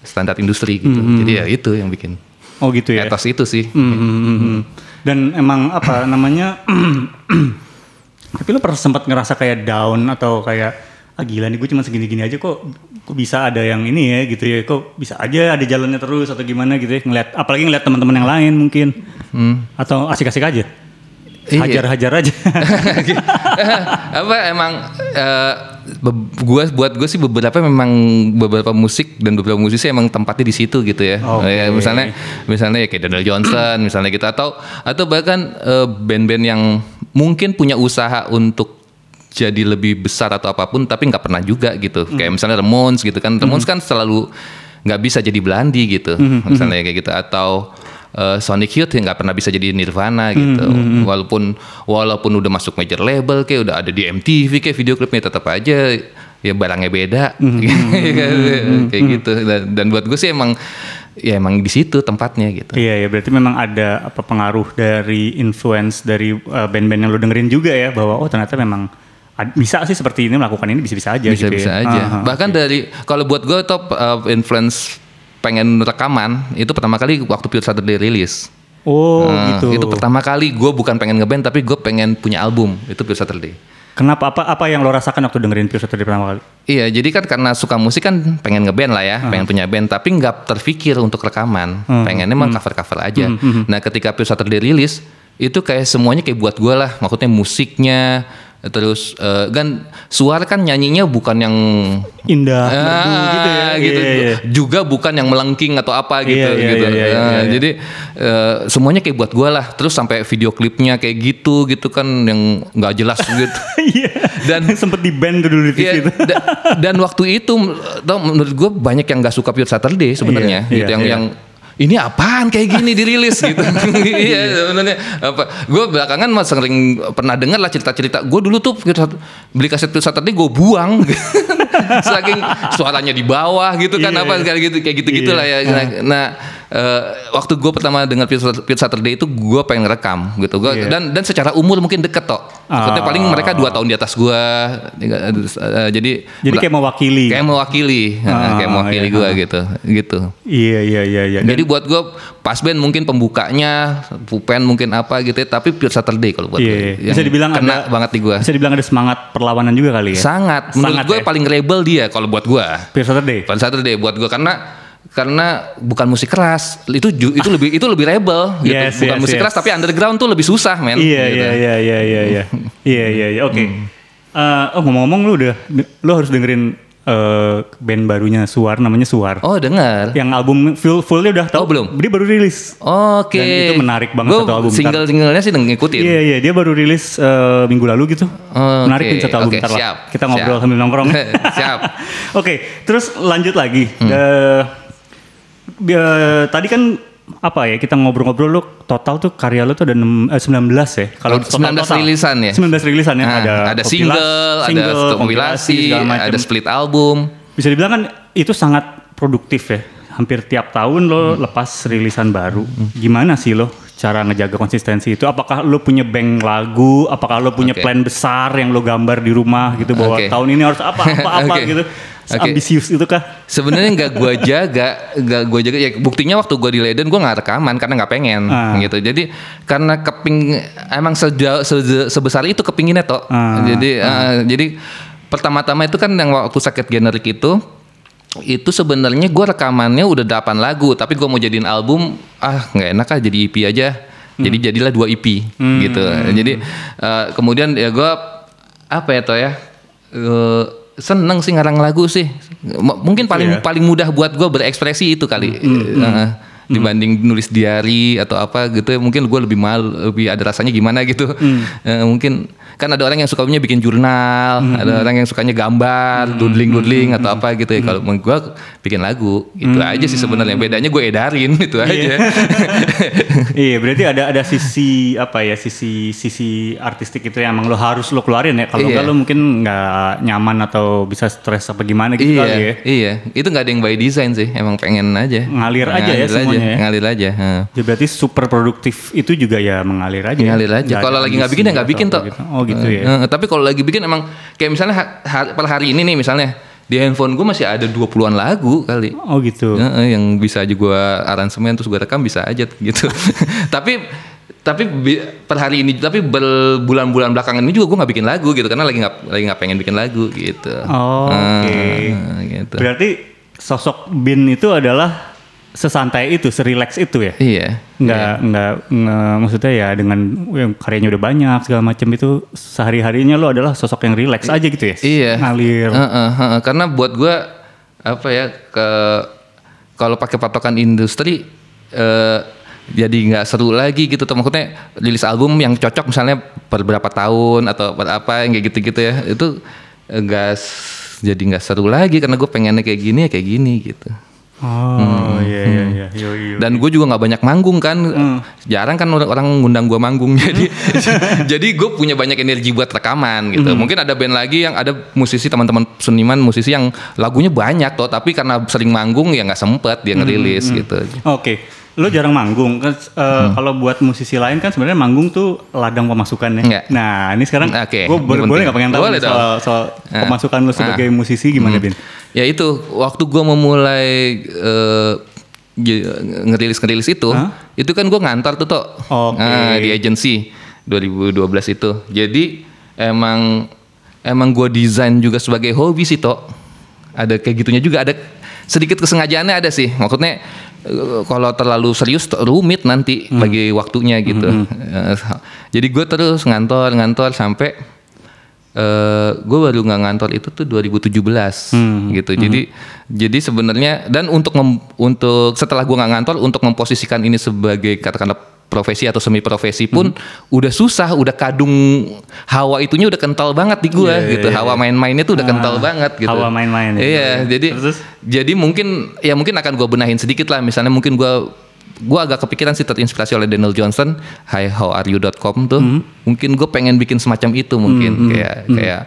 standar industri gitu. Hmm, Jadi ya itu yang bikin Oh gitu ya. etos itu sih. Hmm, hmm, hmm, hmm. Dan emang apa namanya? tapi lo pernah sempat ngerasa kayak down atau kayak ah gila nih gue cuma segini-gini aja kok kok bisa ada yang ini ya gitu ya kok bisa aja ada jalannya terus atau gimana gitu ya ngeliat apalagi ngeliat teman-teman yang lain mungkin atau asik-asik aja. Hajar-hajar aja apa emang be- gua buat gue sih beberapa memang beberapa musik dan beberapa musisi emang tempatnya di situ gitu ya. Oke. Ya, misalnya misalnya ya kayak Daniel Johnson misalnya gitu atau atau bahkan eh, band-band yang mungkin punya usaha untuk jadi lebih besar atau apa pun tapi nggak pernah juga gitu. Kayak misalnya Ramones gitu kan. Ramones kan selalu nggak bisa jadi Blandi gitu. Misalnya kayak gitu atau eh, Sonic Youth yang nggak pernah bisa jadi Nirvana gitu. Walaupun walaupun udah masuk major label kayak udah ada di MTV kayak video klipnya tetap aja ya barangnya beda kayak gitu. Dan, dan buat gue sih emang ya emang di situ tempatnya gitu. Iya ya berarti memang ada apa pengaruh dari influence dari uh, band-band yang lo dengerin juga ya bahwa oh ternyata memang bisa sih seperti ini melakukan ini bisa-bisa aja bisa gitu bisa ya. aja. Aha, Bahkan dari kalau buat gue top uh, influence pengen rekaman itu pertama kali waktu Pure Saturday rilis. Oh Nah, gitu. Itu pertama kali gue bukan pengen ngeband tapi gue pengen punya album itu Pure Saturday. Kenapa apa apa yang lo rasakan waktu dengerin Pure Saturday pertama kali? Iya, jadi kan karena suka musik kan pengen ngeband lah ya, pengen punya band, tapi nggak terpikir untuk rekaman, pengennya emang cover-cover aja. Nah, ketika Pure Saturday rilis, itu kayak semuanya kayak buat gue lah, maksudnya musiknya, terus eh, kan suara kan nyanyinya bukan yang Indah, merdu Ah, gitu ya. gitu. Iya, iya. Juga bukan yang melengking atau apa gitu Iya, iya, gitu. iya, iya, Nah, iya, iya. Jadi eh, semuanya kayak buat gue lah. Terus sampai video klipnya kayak gitu gitu kan yang nggak jelas gitu. Dan- sempet di band dulu di TV Iya, itu. da- dan waktu itu tau menurut gue banyak yang nggak suka Pure Saturday sebenarnya Iya, gitu iya, yang iya. yang ini apaan kayak gini dirilis gitu iya sebenarnya apa gue belakangan mah sering pernah dengar lah cerita-cerita gue dulu tuh Sat- beli kaset Pure Saturday gue buang saking suaranya di bawah gitu kan Iya, apa iya. kayak gitu kayak gitu gitulah Iya. ya nah, nah, eh, waktu gue pertama dengar Pure Saturday itu gue pengen rekam gitu Gua- Iya. dan dan secara umur mungkin deket toh maksudnya Ah. paling mereka dua tahun di atas gue jadi Jadi kayak mewakili. kayak mewakili Ah, kayak mewakili iya. gue gitu gitu Iya iya iya iya. Jadi buat gue pas band mungkin pembukanya, Pupen mungkin apa gitu ya, tapi Pure Saturday kalau buat Iya, gue. bisa Yang dibilang kena ada- banget di gue. Bisa dibilang ada semangat perlawanan juga kali ya. Sangat, menurut Sangat gue ya? paling rebel dia kalau buat gue. Pure Saturday. Pure Saturday buat gue karena karena bukan musik keras itu ju- itu lebih itu lebih rebel gitu Yes, bukan yes, musik yes. keras tapi underground tuh lebih susah men Iya gitu. iya iya iya iya iya iya iya iya oke. Hmm. Eh, oh ngomong-ngomong lu udah lu harus dengerin eh, band barunya Suar namanya Suar. oh dengar Yang album full fullnya udah tahu Oh, belum. Dia baru rilis. Oke. Dan itu menarik banget Gua satu album. Single-singlenya sih ngikutin. Iya iya dia baru rilis eh, minggu lalu gitu. Oke, Menarik nih satu album oke, Ntar lah. siap, Kita ngobrol siap. sambil nongkrong. Siap. Oke, terus lanjut lagi. Hmm. Eh, eh, tadi kan apa ya kita ngobrol-ngobrol lu total tuh karya lu tuh ada 6, eh, 19 ya. Kalau Oh, total 19 total. rilisan ya? 19 rilisan ya. Nah, ada ada, kompilas- single, ada single, kompilasi, ada split album. Bisa dibilang kan itu sangat produktif ya. Hampir tiap tahun lo Hmm. lepas rilisan baru. Gimana sih lo cara ngejaga konsistensi itu? Apakah lo punya bank lagu? Apakah lo punya Oke. plan besar yang lo gambar di rumah gitu bahwa Oke. tahun ini harus apa apa apa Oke. gitu? Oke. Ambisius itu kah? Sebenarnya nggak gua jaga, nggak gua jaga. Ya buktinya waktu gua di Leiden gua nggak rekaman karena nggak pengen Ah. gitu. Jadi karena keping emang sejauh se- sebesar itu kepinginnya toh. Ah, Jadi eh, jadi pertama-tama itu kan yang waktu sakit generik itu itu sebenarnya gua rekamannya udah 8 lagu tapi gua mau jadiin album ah nggak enak ah jadi EP aja. Jadi jadilah dua EP gitu. Jadi eh, kemudian ya gua apa ya toh ya eh, seneng sih ngarang lagu sih. M- mungkin paling ya? paling mudah buat gue berekspresi itu kali. Eh, dibanding nulis diary atau apa gitu ya mungkin gue lebih mal lebih ada rasanya gimana gitu. Eh, mungkin kan ada orang yang sukanya bikin jurnal ada orang yang sukanya gambar doodling doodling atau apa gitu ya kalau gue bikin lagu itu aja sih sebenarnya bedanya gue edarin itu aja iya, berarti ada ada sisi apa ya sisi sisi artistik itu yang emang lo harus lo keluarin ya. Kalau Iya. enggak lo mungkin nggak nyaman atau bisa stres apa gimana gitu iya kali ya. iya itu nggak ada yang by design sih emang pengen aja Ngalir aja ya Ngalir semuanya ya. ngalir aja heeh. Ya, berarti super produktif itu juga ya mengalir aja. ya? ngalir aja. Kalau lagi nggak bikin ya nggak bikin toh. gitu. Oh gitu ya. Eh, tapi kalau lagi bikin emang kayak misalnya ha- ha- per hari ini nih misalnya di handphone gue masih ada 20-an lagu kali. Oh gitu. Eh, eh, yang bisa aja gue aransemen terus gue rekam bisa aja gitu. tapi tapi per hari ini tapi berbulan-bulan belakangan ini juga gue nggak bikin lagu gitu karena lagi nggak lagi nggak pengen bikin lagu gitu. Oh, oke. Eh, gitu. Berarti sosok Bin itu adalah sesantai itu, serileks itu ya. Iya. Nggak nggak nge- maksudnya ya dengan yang karyanya udah banyak segala macam itu sehari harinya lo adalah sosok yang rileks aja gitu ya. Iya. Ngalir. Heeh, heeh. Karena buat gua apa ya ke kalau pakai patokan industri eh, jadi nggak seru lagi gitu tuh maksudnya rilis album yang cocok misalnya per berapa tahun atau per apa yang kayak gitu-gitu ya itu enggak jadi nggak seru lagi karena gue pengennya kayak gini ya kayak gini gitu. Oh iya iya iya. Yo, yo. Dan gue juga nggak banyak manggung kan, jarang kan orang, ngundang gue manggung jadi jadi gue punya banyak energi buat rekaman gitu. Mungkin ada band lagi yang ada musisi teman-teman seniman musisi yang lagunya banyak toh, tapi karena sering manggung ya nggak sempet dia ngerilis gitu. Oke. Lo jarang manggung kan eh, kalau buat musisi lain kan sebenarnya manggung tuh ladang pemasukan ya. Nah, ini sekarang Oke, gue ini boleh penting. nggak pengen tahu Boleh soal, soal Ah. pemasukan lo sebagai musisi gimana, Bin? Ya itu waktu gue memulai eh, j- ngerilis-ngerilis itu, Hah? itu kan gue ngantor tuh toh Oke. Nah, di agency 2012 itu. Jadi emang emang gue desain juga sebagai hobi sih toh. Ada kayak gitunya juga ada sedikit kesengajaannya ada sih. Maksudnya kalau terlalu serius rumit nanti bagi waktunya gitu. Eh, Jadi gue terus ngantor ngantor sampai eh gue baru nggak ngantor itu tuh 2017 gitu. Jadi jadi sebenarnya dan untuk mem- untuk setelah gue nggak ngantor untuk memposisikan ini sebagai katakanlah profesi atau semi profesi pun udah susah, udah kadung hawa itunya udah kental banget di gue Iya, iya, gitu. iya. Hawa main-mainnya tuh udah kental Ah, banget gitu. hawa main-main ya. Iya, jadi Terus? jadi mungkin ya mungkin akan gue benahin sedikit lah. Misalnya mungkin gue gue agak kepikiran sih terinspirasi oleh Daniel Johnson, Hi How Are You.com tuh. Hmm. Mungkin gue pengen bikin semacam itu mungkin kayak kayak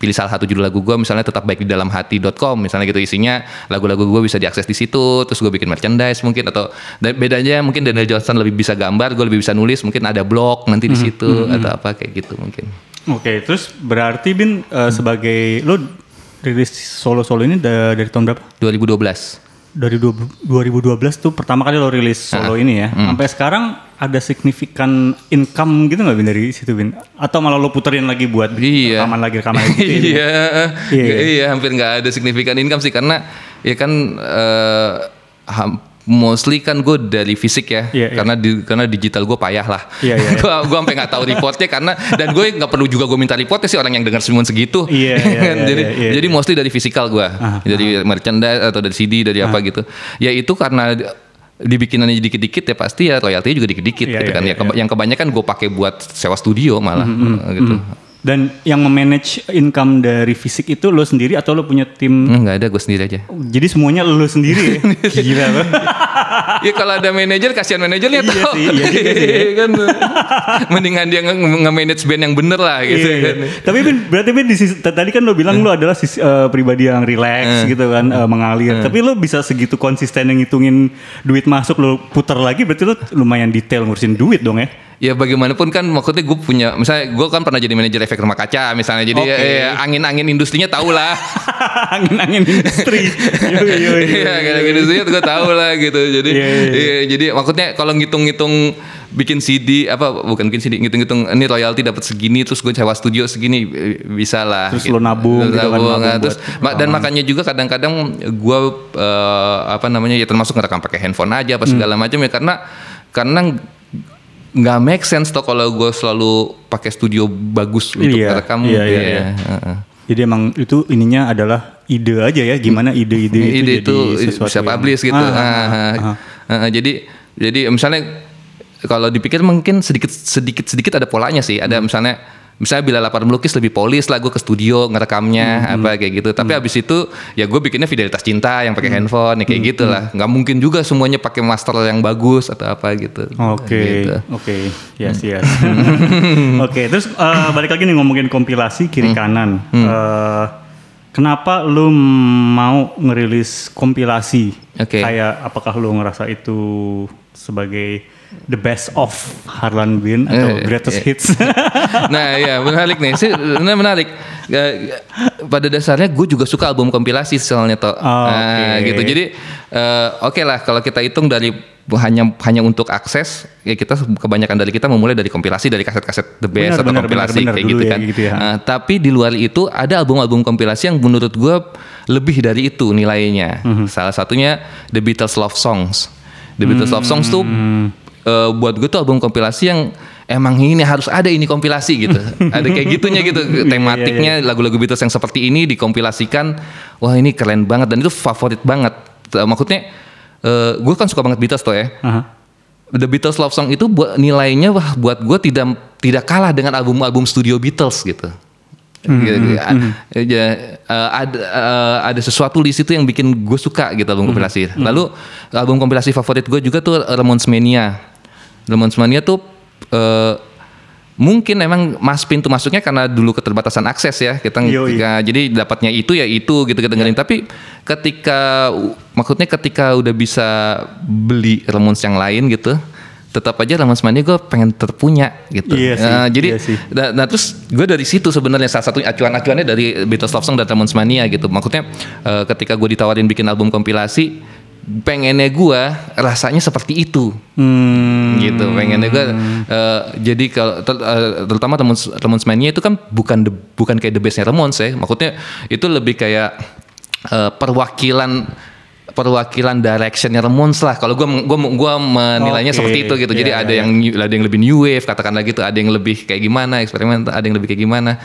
pilih salah satu judul lagu gue misalnya tetap baik di dalam hati.com misalnya gitu isinya lagu-lagu gue bisa diakses di situ terus gue bikin merchandise mungkin atau dan bedanya mungkin Daniel Johnson lebih bisa gambar gue lebih bisa nulis mungkin ada blog nanti Hmm, di situ atau apa kayak gitu mungkin. Oke, terus berarti Bin eh, sebagai lo rilis solo-solo ini da- dari tahun berapa? 2012 dari du- 2012 tuh pertama kali lo rilis solo ini ya. Sampai sekarang ada signifikan income gitu nggak Bin dari situ Bin? Atau malah lo puterin lagi buat Iya. rekaman lagi rekaman lagi gitu ya? iya, Iya. iya, hampir nggak ada signifikan income sih karena ya kan eh, ham- mostly kan gue dari fisik ya, Iya, iya. karena di, karena digital gue payah lah. Iya, iya, iya. gue gue sampai nggak tahu reportnya karena dan gue nggak perlu juga gue minta reportnya sih orang yang dengar semua segitu. Iya, iya, Kan? iya, jadi iya, iya. jadi mostly dari fisikal gue, Ah, dari merchandise atau dari CD dari apa gitu. Ya itu karena dibikinannya dikit-dikit ya pasti ya royaltinya juga dikit-dikit Iya, gitu iya, kan. iya, ya keba- yang kebanyakan gue pakai buat sewa studio malah gitu. Dan yang memanage income dari fisik itu lo sendiri atau lo punya tim? Hmm, nggak ada gue sendiri aja. Jadi semuanya lo sendiri ya? Gila lo. ya kalau ada manajer kasihan manajernya Iya tau. sih, iya sih ya. Iya kan. Mendingan dia nge- nge-manage band yang bener lah gitu Iya, kan. iya. Tapi Bin, berarti di sisi- tadi kan lo bilang lo adalah sisi, eh, pribadi yang relax gitu kan, eh, mengalir. Tapi lo bisa segitu konsisten yang ngitungin duit masuk lo putar lagi, berarti lo lumayan detail ngurusin duit dong ya? Ya bagaimanapun kan maksudnya gue punya misalnya gue kan pernah jadi manajer efek rumah kaca misalnya. Jadi Oke. ya, ya, angin-angin industrinya tahu lah. Angin-angin industri. Iya angin-angin industrinya gue tahu lah gitu. Jadi Iya, iya, iya, jadi maksudnya kalau ngitung-ngitung bikin CD apa bukan bikin CD ngitung-ngitung ini royalti dapat segini terus gue sewa studio segini bisa lah Terus lo nabung gitu kan, Nabung, terus ma- dan makanya juga kadang-kadang gue eh, apa namanya ya termasuk ngerekam pakai handphone aja apa segala Hmm. macam ya karena karena nggak make sense toh kalau gue selalu pakai studio bagus untuk Iya, ngerekam iya, iya, ya, iya. heeh. Jadi emang itu ininya adalah ide aja ya, gimana ide-ide itu ide jadi itu sesuatu bisa yang- publish gitu. Ah, ah, Ah, ah, ah. ah. Jadi jadi misalnya kalau dipikir mungkin sedikit sedikit sedikit ada polanya sih. Ada misalnya misalnya bila lapar melukis lebih polis lah gue ke studio ngerekamnya apa kayak gitu. Tapi abis itu ya gue bikinnya fidelitas cinta yang pakai handphone ya kayak gitu lah. Nggak mungkin juga semuanya pakai master yang bagus atau apa gitu. Oke, Gitu. oke, yes, yes. oke, terus eh, balik lagi nih ngomongin kompilasi kiri kanan. Eh, kenapa lu mau ngerilis kompilasi? Oke. Kayak apakah lu ngerasa itu sebagai the best of Harlan Bin atau Eh, greatest eh. hits? nah ya menarik nih sih benar menarik pada dasarnya gue juga suka album kompilasi soalnya toh Oh, Nah, oke. gitu jadi eh, oke lah kalau kita hitung dari hanya hanya untuk akses ya kita kebanyakan dari kita memulai dari kompilasi dari kaset-kaset the best Benar, atau benar, kompilasi benar, benar. kayak gitu ya, kan gitu ya. Nah, tapi di luar itu ada album-album kompilasi yang menurut gue lebih dari itu nilainya Mhm. salah satunya The Beatles Love Songs The Beatles Love Songs tuh Hmm. Eh, buat gue tuh album kompilasi yang emang ini harus ada ini kompilasi gitu. ada kayak gitunya gitu Iya, tematiknya lagu-lagu Beatles yang seperti ini dikompilasikan. Wah ini keren banget dan itu favorit banget. Eh, Maksudnya eh, gue kan suka banget Beatles tuh ya. Aha. The Beatles Love Song itu buat nilainya wah buat gue tidak tidak kalah dengan album-album studio Beatles gitu. Hmm, Gitu, ya, ya, eh, ada ada sesuatu di situ yang bikin gue suka gitu album Hmm, kompilasi. Lalu album kompilasi favorit gue juga tuh Ramones Mania. Ramones Mania tuh eh, mungkin emang mas pintu masuknya karena dulu keterbatasan akses ya. Kita ketika- jadi dapatnya itu ya itu gitu kita dengerin tapi ketika maksudnya ketika udah bisa beli Ramones yang lain gitu tetap aja Ramones Mania gue pengen terpunya gitu Iya sih, Nah, jadi iya sih. Nah, nah, terus gue dari situ sebenarnya salah satu acuan-acuannya dari Beatles Love Song dan Ramones Mania gitu. Maksudnya eh, ketika gue ditawarin bikin album kompilasi, pengennya gue rasanya seperti itu Hmm. gitu. Pengennya gue eh, jadi kalau ter- eh, terutama Ramones, Ramones Mania itu kan bukan the- bukan kayak the bestnya Ramones ya. Maksudnya itu lebih kayak eh, perwakilan perwakilan directionnya Ramones lah. Kalau gue gua gua menilainya Oke, seperti itu gitu. Jadi iya, ada iya, yang ada yang lebih new wave katakanlah gitu. Ada yang lebih kayak gimana eksperimen. Ada yang lebih kayak gimana.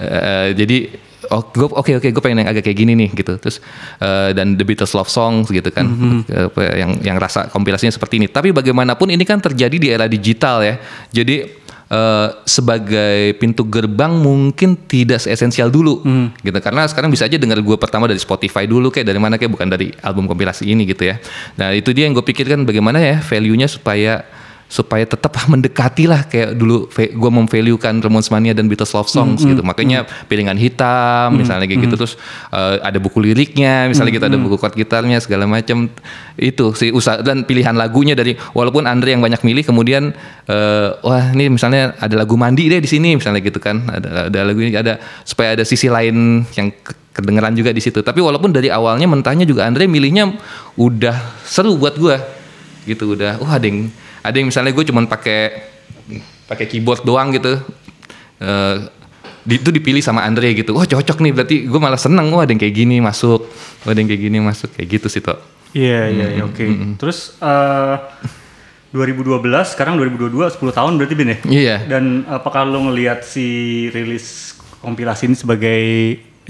Eh, jadi oh, gua- oke oke gue pengen yang agak kayak gini nih gitu. Terus eh, dan The Beatles Love Songs gitu kan. Apa, yang yang rasa kompilasinya seperti ini. Tapi bagaimanapun ini kan terjadi di era digital ya. Jadi eh, sebagai pintu gerbang mungkin tidak esensial dulu. Gitu karena sekarang bisa aja dengar gue pertama dari Spotify dulu kayak dari mana kayak bukan dari album kompilasi ini gitu ya. Nah itu dia yang gue pikirkan bagaimana ya value-nya supaya supaya tetap mendekati lah kayak dulu gue memvaluekan Ramones Mania dan Beatles Love Songs gitu. Makanya piringan hitam misalnya kayak gitu terus eh, ada buku liriknya misalnya gitu ada buku chord gitarnya segala macam itu sih usaha dan pilihan lagunya dari walaupun Andre yang banyak milih kemudian eh, wah ini misalnya ada lagu mandi deh di sini misalnya gitu kan. Ada ada lagu ini ada supaya ada sisi lain yang ke- kedengeran juga di situ. Tapi walaupun dari awalnya mentahnya juga Andre milihnya udah seru buat gua. Gitu udah. Wah, ada yang ada yang misalnya gue cuman pakai pakai keyboard doang gitu. Eh di, itu dipilih sama Andre gitu. Wah, cocok nih berarti gue malah seneng. Wah, ada yang kayak gini masuk. Wah, ada yang kayak gini masuk kayak gitu sih, Tok. Iya iya iya oke. Terus eh 2012 sekarang 2022 10 tahun berarti Bin ya? Iya. Dan apakah lo ngelihat si rilis kompilasi ini sebagai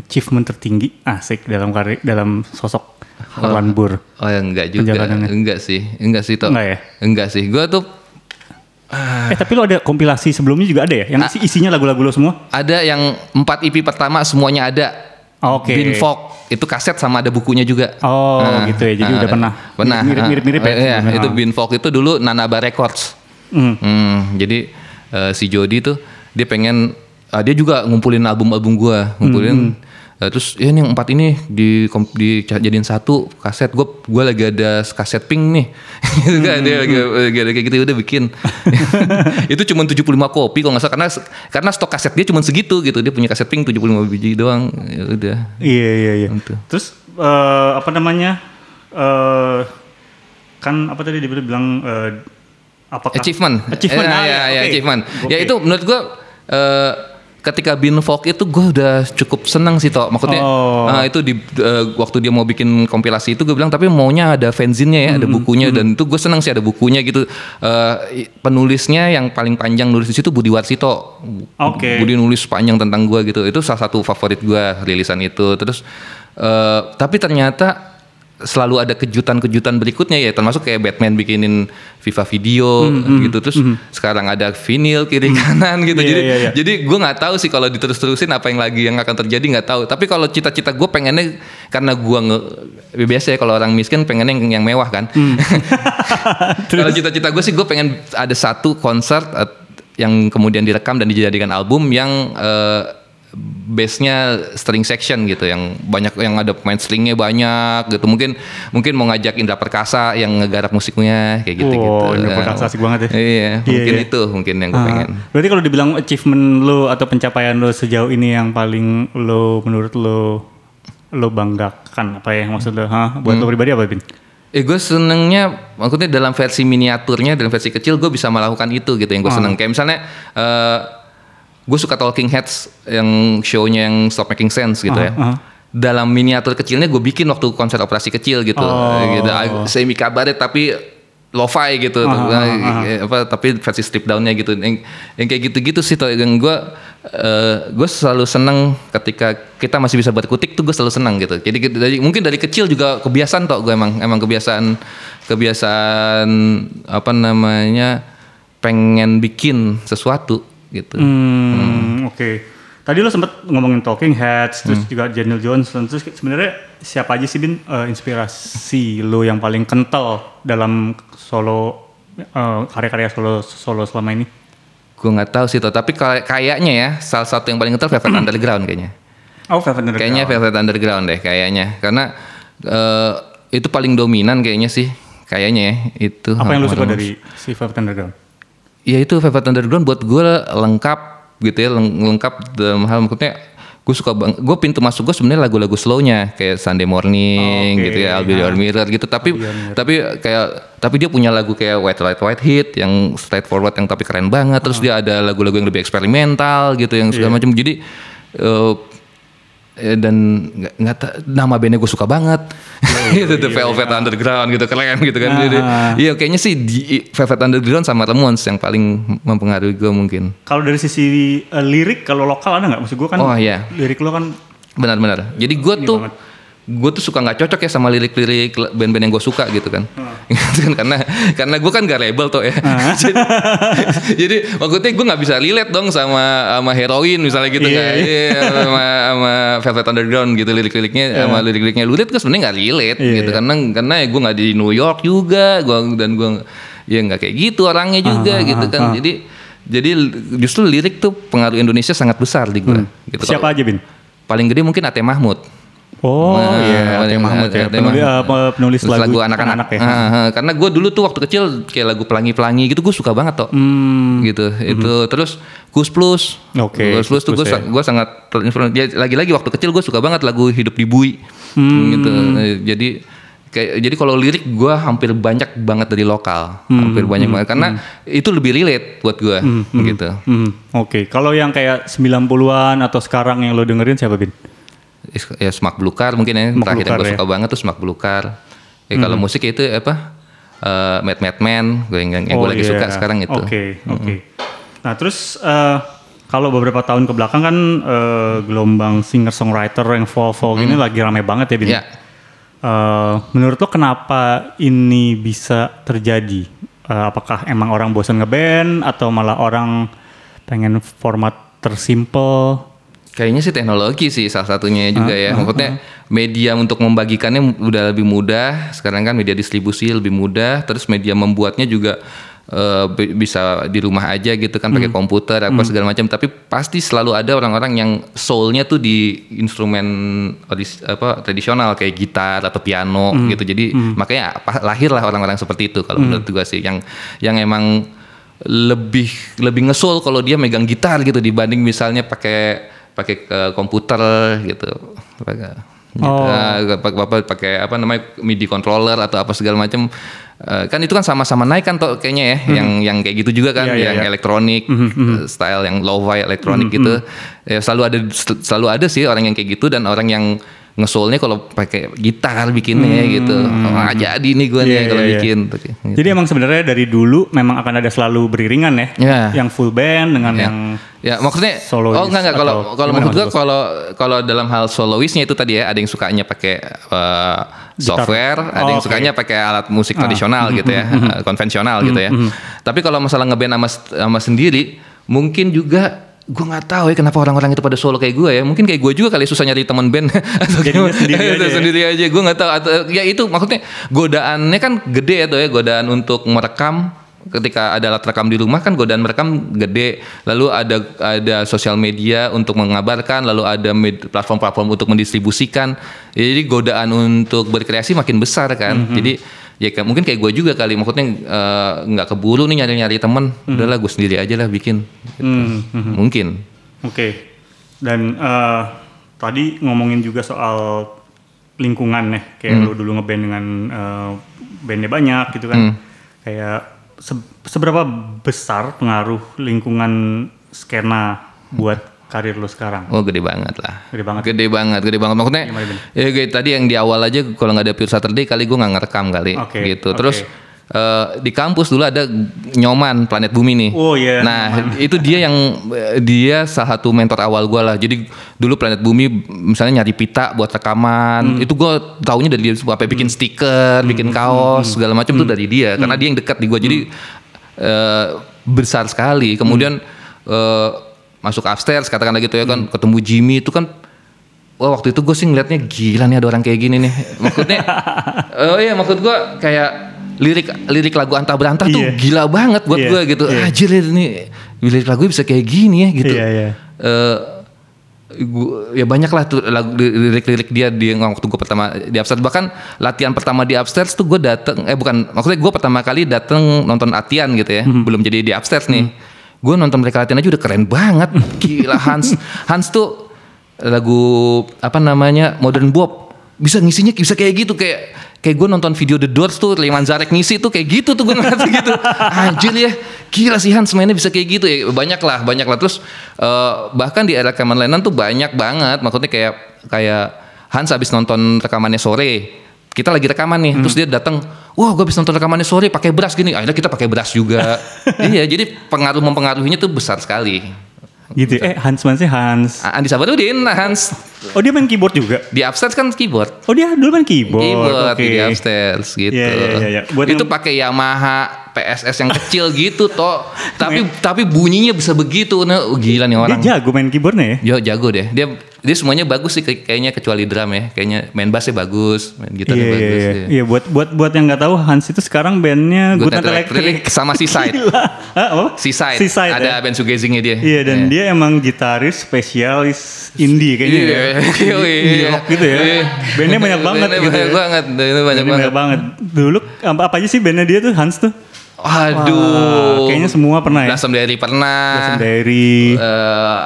achievement tertinggi asik dalam karya dalam sosok Harlan Burr? Oh ya enggak juga, enggak sih, enggak sih toh. Enggak ya? Enggak sih, gue tuh Eh tapi lo ada kompilasi sebelumnya juga ada ya? Yang isi- isinya lagu-lagu lo semua? ada yang empat EP pertama semuanya ada. Oke. Bin Fog itu kaset sama ada bukunya juga. Oh Ah, gitu ya. Jadi ah, udah pernah. Pernah. Mirip mirip, mirip ah. ya. Iya, itu Ah. Bin Fog itu dulu Nanaba Records. Hmm. Hmm, jadi eh, si Jody tuh dia pengen ah, dia juga ngumpulin album-album gua, ngumpulin eh, terus ya ini yang empat ini di kom- dijadiin satu kaset. Gua gua lagi ada kaset pink nih. Gitu kan, dia lagi, lagi ada kayak gitu udah bikin. itu cuma 75 kopi kalau nggak salah karena karena stok kaset dia cuma segitu gitu. Dia punya kaset pink 75 biji doang. Ya udah. Iya iya iya. Gitu. Terus eh, apa namanya? eh kan apa tadi dia bilang eh, apakah achievement Achievement. Eh, ah, ya, ya, ya, oke. achievement ya itu menurut gua eh, ketika Bin Fog itu gue udah cukup senang sih toh maksudnya Oh. eh, itu di eh, waktu dia mau bikin kompilasi itu gue bilang tapi maunya ada fanzine ya ada Hmm, bukunya. dan itu gue senang sih ada bukunya gitu. I- penulisnya yang paling panjang nulis di situ Budi Warsito. Oke. Budi nulis panjang tentang gua gitu. Itu salah satu favorit gua rilisan itu. Terus eh, tapi ternyata selalu ada kejutan-kejutan berikutnya ya termasuk kayak Batman bikinin FIFA video Hmm, gitu. Terus sekarang ada vinyl kiri kanan gitu. Iya, jadi iya, iya. jadi gue nggak tahu sih kalau diterus-terusin apa yang lagi yang akan terjadi nggak tahu. Tapi kalau cita-cita gue pengennya karena gua nge biasa ya kalau orang miskin pengennya yang, yang mewah kan. Hmm. kalau cita-cita gue sih gue pengen ada satu konser yang kemudian direkam dan dijadikan album yang eh, base-nya string section gitu yang banyak yang ada pemain slingnya banyak gitu mungkin mungkin mau ngajak Indra Perkasa yang ngegarap musiknya kayak gitu gitu Oh, Indra Perkasa asik banget ya. iya, Iya, mungkin iya. itu mungkin yang gue Ah, pengen Berarti kalau dibilang achievement lo atau pencapaian lo sejauh ini yang paling lo menurut lo lo banggakan apa ya maksud lo? Hah? Buat lo Hmm. pribadi apa, Bin? Eh gue senengnya, maksudnya dalam versi miniaturnya, dalam versi kecil gue bisa melakukan itu gitu yang gue seneng. Kayak misalnya, eh gue suka Talking Heads yang show-nya yang Stop Making Sense gitu ya. ah. Dalam miniatur kecilnya gue bikin waktu konser operasi kecil gitu, Oh. gitu. Semi kabaret tapi lo-fi gitu, Ah, ah, ah. Eh, apa tapi versi strip down-nya gitu. Yang, yang kayak gitu-gitu sih, toh. yang gue gue selalu seneng ketika kita masih bisa berkutik tuh gue selalu senang gitu. Jadi gitu, dari, mungkin dari kecil juga kebiasaan toh gue emang emang kebiasaan kebiasaan apa namanya pengen bikin sesuatu gitu. Hmm, oke. Tadi lo sempat ngomongin Talking Heads, terus Hmm. juga Daniel Johnson. Terus sebenarnya siapa aja sih Bin eh, inspirasi lo yang paling kental dalam solo eh, karya-karya solo solo selama ini? Gue nggak tahu sih toh, tapi kay- kayaknya ya salah satu yang paling kental Velvet Underground kayaknya. Oh, Velvet Underground. Kayaknya Velvet Underground deh kayaknya. Karena eh, itu paling dominan kayaknya sih. Kayaknya ya itu. Apa yang lo suka dari si Velvet Underground? Ya itu Velvet Underground buat gue lengkap gitu ya leng- lengkap dalam hal maksudnya gue suka bang gue pintu masuk gue sebenarnya lagu-lagu slownya kayak Sunday Morning Oke, gitu ya I'll Be Your Mirror gitu. Tapi tapi kayak tapi dia punya lagu kayak White Light White Hit yang straightforward yang tapi keren banget. Terus dia ada lagu-lagu yang lebih eksperimental gitu yang segala Iya. macam. Jadi eh, dan nggak nama bandnya gue suka banget gitu The Velvet Underground gitu keren gitu kan Jadi, Ah. iya kayaknya sih di Velvet Underground sama Ramones yang paling mempengaruhi gue mungkin Kalau dari sisi eh, lirik, kalau lokal ada nggak? Maksud gue kan Oh, iya. lirik lo kan benar-benar jadi gue tuh banget. Gue tuh suka nggak cocok ya sama lirik-lirik band-band yang gue suka gitu kan. Kan karena karena gue kan gak label tuh ya. Jadi, jadi maksudnya gue nggak bisa relate dong sama sama heroin misalnya gitu Iya, kan. iya. Iya, sama sama Velvet Underground gitu lirik-liriknya sama lirik-liriknya. Lulit gue sebenarnya nggak relate Iya, gitu iya. karena karena ya gue nggak di New York juga gua dan gue ya nggak kayak gitu orangnya juga Ah, gitu ah, kan. jadi jadi justru lirik tuh pengaruh Indonesia sangat besar di gue gitu. Siapa Kalau- aja Bin? paling gede mungkin Ate Mahmud Oh Nah, iya, Ate Ate Mahmud ya. Penulis, apa, penulis lagu, anak-anak ya. Ah, ah. karena gue dulu tuh waktu kecil kayak lagu pelangi-pelangi gitu gue suka banget toh Hmm, gitu itu. Terus Gus Plus. Oke, Gus Plus tuh gue ya. gue sangat terinspirasi Dia- lagi-lagi waktu kecil gue suka banget lagu hidup di bui. Hmm. gitu. Jadi kayak jadi kalau lirik gue hampir banyak banget dari lokal. Hmm. hampir banyak banget. Karena itu lebih relate buat gue gitu. Hmm, Oke, kalau yang kayak 90-an atau sekarang yang lo dengerin siapa Bin? Ya Smak Belukar mungkin ya Smak terakhir yang gue Belukar, suka banget tuh Smak Belukar ya kalau musik ya itu apa eh Mad Mad Man gue yang, yang gue lagi iya. suka sekarang itu Oke, oke. Nah, terus eh, kalau beberapa tahun ke belakang kan eh, gelombang singer songwriter yang folk folk ini lagi rame banget ya Bin. ya Eh, menurut lo kenapa ini bisa terjadi? Eh, apakah emang orang bosan ngeband atau malah orang pengen format tersimpel? Kayaknya sih teknologi sih salah satunya juga Ah, ya. Maksudnya media untuk membagikannya udah lebih mudah. Sekarang kan media distribusi lebih mudah. Terus media membuatnya juga bi- bisa di rumah aja gitu kan Hmm. pakai komputer apa segala macam. Tapi pasti selalu ada orang-orang yang soulnya tuh di instrumen apa tradisional kayak gitar atau piano Hmm. gitu. Jadi makanya apa- lahirlah orang-orang seperti itu kalau menurut gua sih yang yang emang lebih lebih ngesoul kalau dia megang gitar gitu dibanding misalnya pakai pakai ke komputer gitu. Pakai gitu. Oh. Bapak pakai apa namanya MIDI controller atau apa segala macam Eh, kan itu kan sama-sama naik kan toh kayaknya ya yang yang kayak gitu juga kan Hmm. Iya, iya, yang iya. elektronik eh, style yang lo-fi elektronik gitu ya selalu ada selalu ada sih orang yang kayak gitu dan orang yang ngesoulnya kalau pakai gitar bikinnya gitu Wah, jadi nih gue nih Hmm. Iya, kalau iya, iya. bikin kayak gitu. Jadi emang sebenarnya dari dulu memang akan ada selalu beriringan ya, Ya. yang full band dengan Ya. yang Ya maksudnya solois oh enggak enggak kalau kalau maksud lo? kalau kalau dalam hal soloisnya itu tadi ya ada yang sukanya pakai Gitar. software, ada Oh, yang oke. sukanya pakai alat musik Ah. tradisional gitu ya, eh, konvensional gitu ya. Tapi kalau masalah ngeband sama sama sendiri mungkin juga gue nggak tahu ya kenapa orang-orang itu pada solo kayak gue ya. Mungkin kayak gue juga kali susah nyari teman band. Atau Jadinya gimana. sendiri aja ya? sendiri aja gue nggak tahu. Atau ya itu maksudnya godaannya kan gede ya tuh ya. Godaan untuk merekam. Ketika ada alat rekam di rumah kan godaan merekam gede. Lalu ada ada sosial media untuk mengabarkan lalu ada platform-platform untuk mendistribusikan. Ya, jadi godaan untuk berkreasi makin besar kan. Jadi ya kayak- mungkin kayak gue juga kali maksudnya eh, nggak keburu nih nyari-nyari temen udahlah gue sendiri aja lah bikin Gitu. Hmm, hmm. mungkin Oke. Dan eh, tadi ngomongin juga soal lingkungan ya, kayak Hmm. lo dulu ngeband dengan eh, bandnya banyak gitu kan. Hmm. Kayak se- seberapa besar pengaruh lingkungan skena buat karir lo sekarang? Oh gede banget lah. Gede banget. Gede banget, gede banget. Maksudnya, ya kayak tadi yang di awal aja kalau nggak ada Pure Saturday kali gue nggak ngerekam kali, Oke, gitu. Terus eh, di kampus dulu ada Nyoman Planet Bumi nih. Oh, iya, Nah itu dia yang dia salah satu mentor awal gue lah. Jadi dulu Planet Bumi misalnya nyari pita buat rekaman, Hmm. itu gue taunya dari dia sampai bikin stiker, bikin kaos segala macam tuh dari dia. Karena Hmm. dia yang dekat di gue. Jadi eh, besar sekali. Kemudian eh, masuk upstairs katakanlah gitu ya kan ketemu Jimmy itu kan wah waktu itu gue sih ngeliatnya gila nih ada orang kayak gini nih maksudnya oh iya maksud gue kayak lirik lirik lagu antah berantah tuh Iya. gila banget buat Iya, gue gitu iya. anjir ini lirik lagu bisa kayak gini ya gitu Iya, iya. Eh, gua- ya banyak lah tuh lagu lirik-lirik dia di waktu gue pertama di upstairs bahkan latihan pertama di upstairs tuh gue dateng eh bukan maksudnya gue pertama kali dateng nonton latihan gitu ya Hmm. belum jadi di upstairs nih gue nonton mereka latihan aja udah keren banget. Gila Hans. Hans tuh lagu apa namanya Modern Bob. Bisa ngisinya bisa kayak gitu kayak kayak gue nonton video The Doors tuh Leman Zarek ngisi tuh kayak gitu tuh gue ngeliat gitu. Anjir ya. Gila sih Hans mainnya bisa kayak gitu ya. Banyak lah banyak lah. Terus eh, bahkan di era rekaman Lennon tuh banyak banget. Maksudnya kayak kayak Hans habis nonton rekamannya sore kita lagi rekaman nih terus dia datang wah gue habis nonton rekamannya sore pakai beras gini akhirnya kita pakai beras juga iya jadi pengaruh mempengaruhinya tuh besar sekali Gitu. Eh Hans mana sih Hans? Andi Sabarudin Hans Oh dia main keyboard juga? di upstairs kan keyboard Oh dia dulu main keyboard. keyboard Oke. di upstairs gitu. Iya, iya, iya, iya. Buat itu yang- pakai Yamaha PSS yang kecil gitu toh. Tapi tapi bunyinya bisa begitu. Nah, oh, gila nih orang. Dia jago main keyboardnya ya. Yo jago deh. Dia dia semuanya bagus sih kayak- kayaknya kecuali drum ya. Kayaknya main bassnya bagus, main gitarnya Iya, bagus. iya, iya. iya. buat buat buat yang nggak tahu Hans itu sekarang bandnya Good Good Night Electric Electric. sama Seaside. Gila. Hah, apa? Seaside. Seaside, Ada ya? band shoegazingnya dia. Iya dan dia emang gitaris spesialis indie kayaknya Iya, ya. iya, Indie- iya. indie rock gitu ya. Bandnya banyak banget Bandnya gitu. Banyak ya. banget. Bandnya banyak banget. banget. Dulu apa, apa aja sih bandnya dia tuh Hans tuh? Aduh. Wah, kayaknya semua pernah ya. Blossom Diary pernah. Blossom Diary. Eh,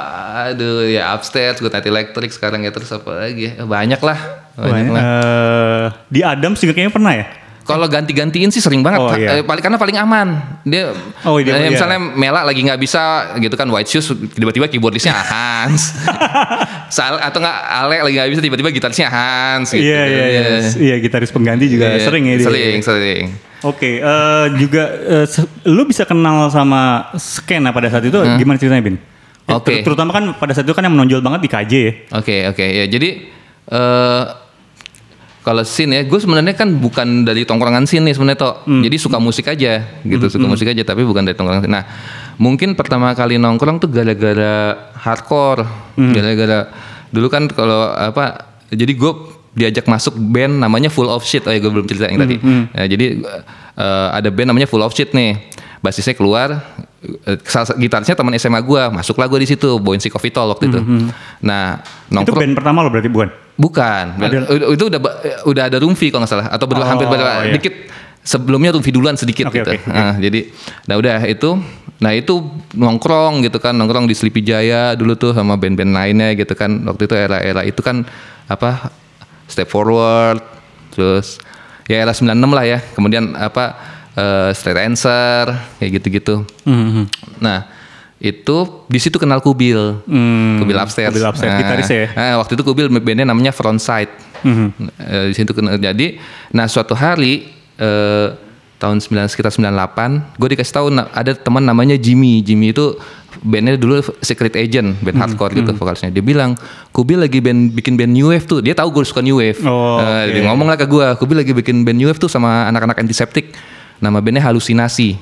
aduh ya upstairs, Good Night Electric sekarang ya terus apa lagi? ya? Banyak lah. Banyak Banyak. lah. Eh, di Adams juga kayaknya pernah ya. Kalau ganti-gantiin sih sering banget, Oh, iya. Eh, paling karena paling aman. Dia, Oh, iya, eh, iya. misalnya Mela lagi nggak bisa gitu kan White Shoes, tiba-tiba keyboardisnya Hans. Sal atau nggak Ale lagi nggak bisa tiba-tiba gitarisnya Hans. Gitu. Iya iya iya. Iya gitaris pengganti juga Iya, sering ya dia. Sering, sering. Oke, eh, juga eh, se- lu bisa kenal sama skena pada saat itu gimana ceritanya Bin? Ya, Oke. ter- Terutama kan pada saat itu kan yang menonjol banget di KJ ya. Oke oke ya jadi eh kalau scene ya. Gue sebenarnya kan bukan dari tongkrongan scene nih sebenarnya toh jadi suka musik aja gitu. Suka musik aja tapi bukan dari tongkrongan scene. nah mungkin pertama kali nongkrong tuh gara-gara hardcore. Gara-gara dulu kan kalau apa jadi gue diajak masuk band namanya Full of Shit. Oh ya gue belum cerita yang tadi. Nah, jadi eh, ada band namanya Full of Shit nih basisnya keluar eh, gitarisnya teman SMA gua masuklah gua di situ bawain si Coffee Talk waktu itu. Nah Itu nongkrong band pertama lo berarti bukan? bukan. Ada- Udah- itu udah udah ada Rumfi kalau nggak salah atau berdua Oh, hampir berdua. iya. dikit sebelumnya Rumfi duluan sedikit Oke, gitu. oke, oke. Nah, jadi nah udah itu nah itu nongkrong gitu kan nongkrong di Sleepy Jaya dulu tuh sama band-band lainnya gitu kan. Waktu itu era-era itu kan apa Step Forward terus ya era 96 lah ya. Kemudian apa eh, Straight Answer kayak gitu-gitu Mhm. Nah, itu di situ kenal Kubil. Hmm, Kubil upstairs. Kubil upstairs, Nah, gitaris ya? nah, waktu itu Kubil bandnya namanya Frontside. Mhm. Eh, di situ kenal. Jadi, nah suatu hari eh, tahun 9 sekitar 98, gue dikasih tahu ada teman namanya Jimmy. Jimmy itu bandnya dulu Secret Agent, band Hmm, hardcore gitu vokalisnya. Dia bilang, Kubil lagi band bikin band new wave tuh. Dia tahu gue suka new wave. Oh, Eh, oke. Dia ngomong lah ke gue, Kubil lagi bikin band new wave tuh sama anak-anak antiseptik. Nama bandnya Halusinasi.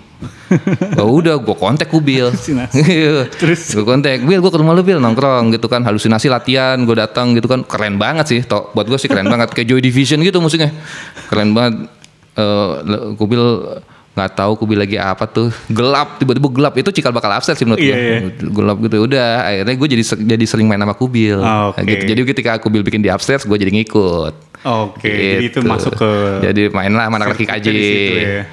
oh udah, gue kontak Kubil. Halusinasi. Terus? gue kontak, Bil gue ke rumah lu Bil nongkrong gitu kan. Halusinasi latihan gue datang gitu kan. Keren banget sih toh. Buat gue sih keren banget. Kayak Joy Division gitu musiknya. Keren banget. Eh gue bil nggak tahu kubil lagi apa tuh. Gelap tiba-tiba gelap. Itu cikal bakal upset sih menurut Iya, gue iya. gelap gitu. Udah akhirnya gue jadi jadi sering main sama kubil Ah, oke. gitu. Jadi ketika kubil bikin di upstairs gue jadi ngikut Oke, jadi itu Gitu. masuk ke jadi mainlah sama anak-anak KJ ya.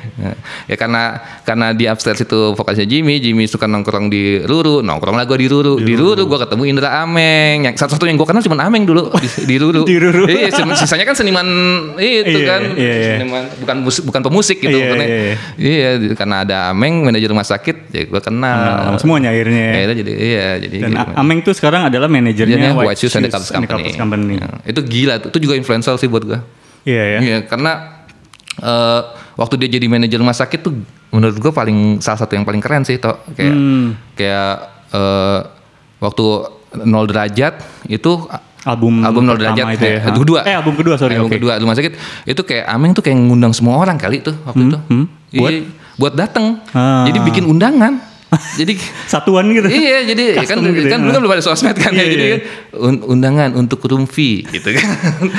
ya. karena karena di upstairs itu vokalisnya Jimmy Jimmy suka nongkrong di Ruru nongkrong lah gue di Ruru di Ruru gue ketemu Indra Ameng yang satu-satu yang gue kenal cuma Ameng dulu di, di Ruru Di Ruru. iya sisanya kan seniman itu Iya, kan iya, iya. seniman bukan musik bukan pemusik gitu Iya, bukannya. iya, iya di- karena ada Ameng manajer rumah sakit ya gue Nah, kenal semuanya akhirnya. ya. akhirnya jadi iya jadi Dan gitu. Ameng tuh sekarang adalah manajernya Jadinya White Shoes and the Company. Company. Ya, itu gila, itu juga influential sih buat gue. Iya ya. Iya, karena eh, waktu dia jadi manajer rumah sakit tuh menurut gue paling salah satu yang paling keren sih toh kayak Hmm. kayak eh, waktu nol derajat itu Album album nol derajat itu ya. eh, kedua Eh, album kedua, sorry, album oke. kedua rumah sakit itu kayak Ameng tuh kayak ngundang semua orang kali tuh waktu itu hmm. buat buat datang Ah. jadi bikin undangan jadi Satuan gitu. iya jadi kan Custom gitu ya. kan dulu kan belum ada sosmed kan Iya, ya jadi iya. kan un- undangan untuk Rumfi gitu kan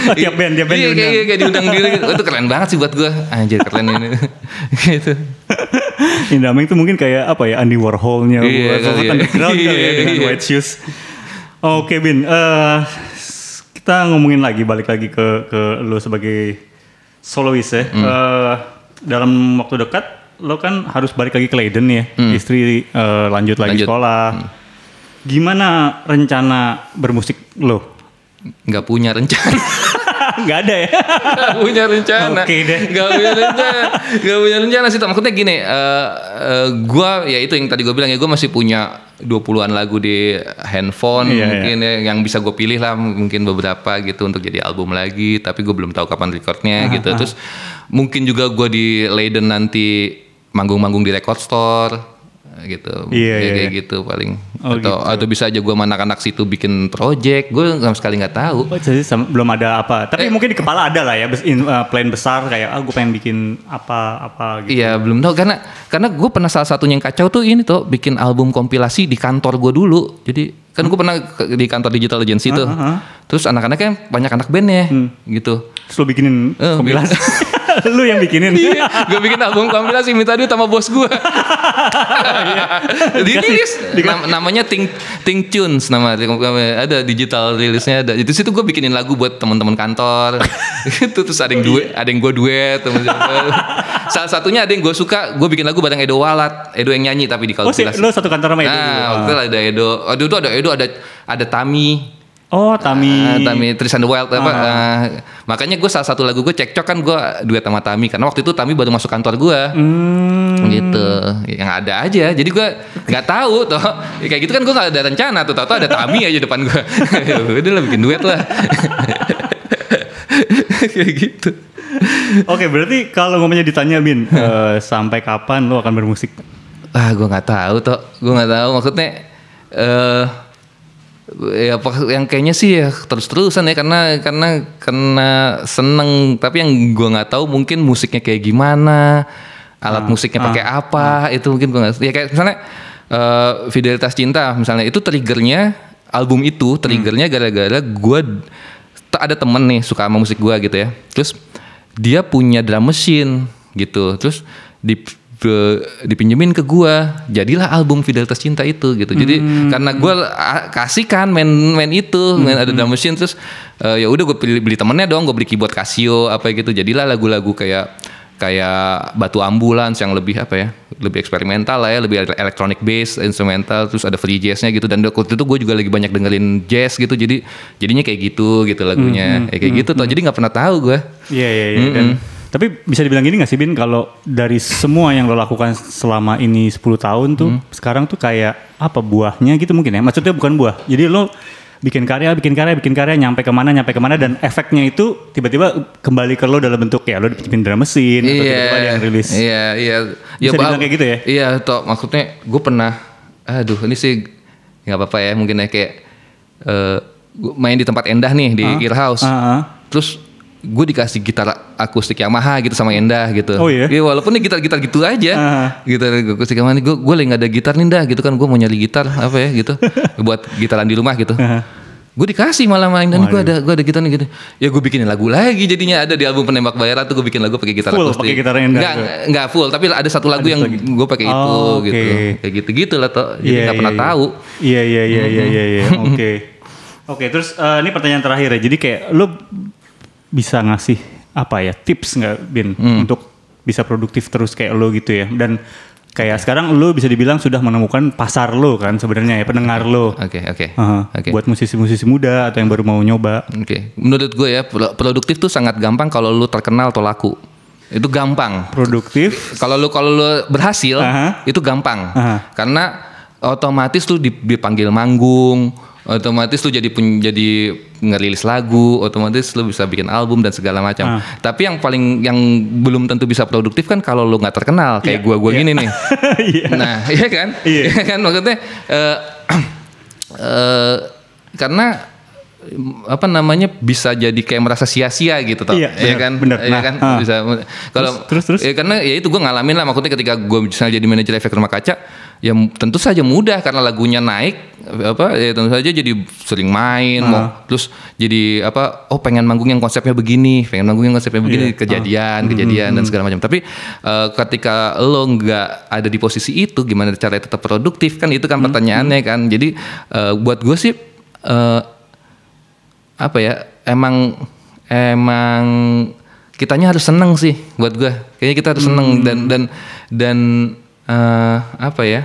Oh, tiap band, tiap band iya, diundang. kayak, kayak diundang diri gitu. Oh, itu keren banget sih buat gue anjir keren ini gitu Indra Ameng tuh mungkin kayak apa ya Andy Warholnya Iya, buat iya. underground kali ya dengan Iya. White Shoes. Oke Bin, eh, kita ngomongin lagi balik lagi ke ke lo sebagai solois ya. Hmm. Eh, dalam waktu dekat lo kan harus balik lagi ke Leiden ya. Istri eh, lanjut lagi Hmm. Lanjut. Hmm. sekolah. Gimana rencana bermusik lo? nggak punya rencana Gak ada ya? nggak punya rencana Oke deh. nggak punya rencana nggak punya rencana sih maksudnya gini eh eh, gua ya itu yang tadi gue bilang ya gue masih punya 20-an lagu di handphone Iya, mungkin ya, yang bisa gue pilih lah mungkin beberapa gitu untuk jadi album lagi tapi gue belum tahu kapan recordnya gitu terus mungkin juga gue di Leiden nanti manggung-manggung di record store gitu. Iya, Kayak- iya, kayak iya. gitu paling. Oh, atau gitu. atau bisa aja gue sama anak-anak situ bikin project. Gue sama sekali nggak tahu. Oh, jadi sama- belum ada apa. Tapi mungkin di kepala ada lah ya, in- uh, plan besar kayak ah gue pengen bikin apa apa gitu. Iya belum tahu karena karena gue pernah salah satunya yang kacau tuh ini tuh bikin album kompilasi di kantor gue dulu. Jadi kan gue pernah ke- di kantor digital agency tuh. Terus anak-anaknya banyak anak bandnya gitu. Terus lo bikinin Eh, kompilasi. lu yang bikinin. gue bikin album kompilasi minta duit sama bos gue. Dirilis Nam- namanya Think Think Tunes nama ada digital rilisnya ada. Itu situ gue bikinin lagu buat teman-teman kantor. itu terus ada yang duet, ada yang gue duet. temen-temen. Salah satunya ada yang gue suka, gue bikin lagu bareng Edo Walat. Edo yang nyanyi tapi di Oh sih, kompilasi. lo satu kantor sama itu. Nah, waktu itu ada Edo. Aduh itu ada Edo ada ada Tami. Oh, Tami. Ah, Tami Tris and the Wild apa ah, makanya gue salah satu lagu gue cekcok kan gue duet sama Tami karena waktu itu Tami baru masuk kantor gue Hmm. gitu. Yang ada aja. Jadi gue nggak tahu toh. Kayak gitu kan gue nggak ada rencana tuh. Tau ada Tami aja depan gue udah lah bikin duet lah. Kayak gitu. Oke, berarti kalau ngomongnya ditanya Bin, eh, sampai kapan lo akan bermusik? ah gue nggak tahu toh. Gue nggak tahu. Maksudnya eh ya apa- yang kayaknya sih ya terus terusan ya karena karena karena seneng. Tapi yang gue nggak tahu mungkin musiknya kayak gimana alat musiknya pakai apa itu mungkin gue nggak ya kayak misalnya eh, fidelitas cinta misalnya itu triggernya album itu triggernya gara-gara gue ada temen nih suka sama musik gue gitu ya. Terus dia punya drum machine gitu. Terus di ke- dipinjemin ke gua jadilah album Fidelitas Cinta itu gitu. Jadi karena gua a- kasih kan main main itu main ada drum machine terus eh, ya udah gue beli, beli temennya dong gue beli keyboard Casio apa gitu. Jadilah lagu-lagu kayak kayak batu ambulans yang lebih apa ya lebih eksperimental lah ya lebih ele- electronic bass instrumental terus ada free jazznya gitu. Dan waktu itu gue juga lagi banyak dengerin jazz gitu jadi jadinya kayak gitu gitu lagunya. Ya, kayak gitu toh. jadi nggak pernah tahu gue Iya, iya, iya. Tapi bisa dibilang gini gak sih Bin kalau dari semua yang lo lakukan selama ini 10 tahun tuh sekarang tuh kayak apa buahnya gitu mungkin ya. Maksudnya bukan buah. Jadi lo bikin karya, bikin karya, bikin karya nyampe ke mana, nyampe ke mana dan efeknya itu tiba-tiba kembali ke lo dalam bentuk ya lo dipinjemin drum mesin atau tiba-tiba ada yang rilis. Iya, iya. Bisa dibilang kayak gitu ya? Iya, toh maksudnya gue pernah aduh ini sih nggak apa-apa ya mungkin ya kayak gua main di tempat Endah nih di Ear House. Ah, ah. Terus gue dikasih gitar akustik Yamaha gitu sama Endah gitu. Oh iya? walaupun ini gitar-gitar gitu aja. Ah. Gitar akustik Yamaha gue gue lagi nggak ada gitar nih dah gitu kan gue mau nyari gitar apa ya gitu buat gitaran di rumah gitu. Gue dikasih malah main dan gue ada gue ada gitar nih gitu. Ya gue bikinin lagu lagi jadinya ada di album penembak bayaran tuh gue bikin lagu pakai gitar Full akustik. pakai gitar Endah Enggak, enggak full tapi ada satu lagu yang gue pakai itu Oh, gitu. Kayak gitu-gitu lah toh. Jadi Iya, nggak pernah iya, iya. tahu. Iya iya iya iya iya iya. Oke. Oke, terus eh, ini pertanyaan terakhir ya. Jadi kayak lo bisa ngasih apa ya tips nggak Bin Hmm. untuk bisa produktif terus kayak lo gitu ya. Dan kayak sekarang lo bisa dibilang sudah menemukan pasar lo kan sebenarnya ya pendengar lo. Oke, oke. Aha, Oke. Buat musisi-musisi muda atau yang baru mau nyoba. Oke, menurut gue ya pro- produktif tuh sangat gampang kalau lu terkenal atau laku. Itu gampang. Produktif. Kalau lu kalau lu berhasil Aha. itu gampang. Aha. Karena otomatis dip- dipanggil manggung, otomatis lu jadi pun jadi ngerilis lagu, otomatis lu bisa bikin album dan segala macam. Ah. Tapi yang paling yang belum tentu bisa produktif kan kalau lu nggak terkenal kayak Iya, gua-gua iya. gini nih. Iya. Nah, iya kan? Iya. Iya kan maksudnya eh eh, karena apa namanya bisa jadi kayak merasa sia-sia gitu toh. Iya, Iya benar, kan? benar. Iya Nah, kan? ah. Bisa kalau Terus, terus, terus? Ya karena ya itu gue ngalamin lah maksudnya ketika gue misalnya jadi manajer efek rumah kaca ya tentu saja mudah karena lagunya naik apa ya tentu saja jadi sering main mau terus jadi apa oh pengen manggung yang konsepnya begini pengen manggung yang konsepnya begini Iya. kejadian kejadian dan segala macam tapi eh, ketika lo nggak ada di posisi itu gimana caranya tetap produktif kan itu kan pertanyaannya kan jadi eh, buat gue sih eh, apa ya emang emang kitanya harus seneng sih buat gue kayaknya kita harus seneng dan dan dan eh, apa ya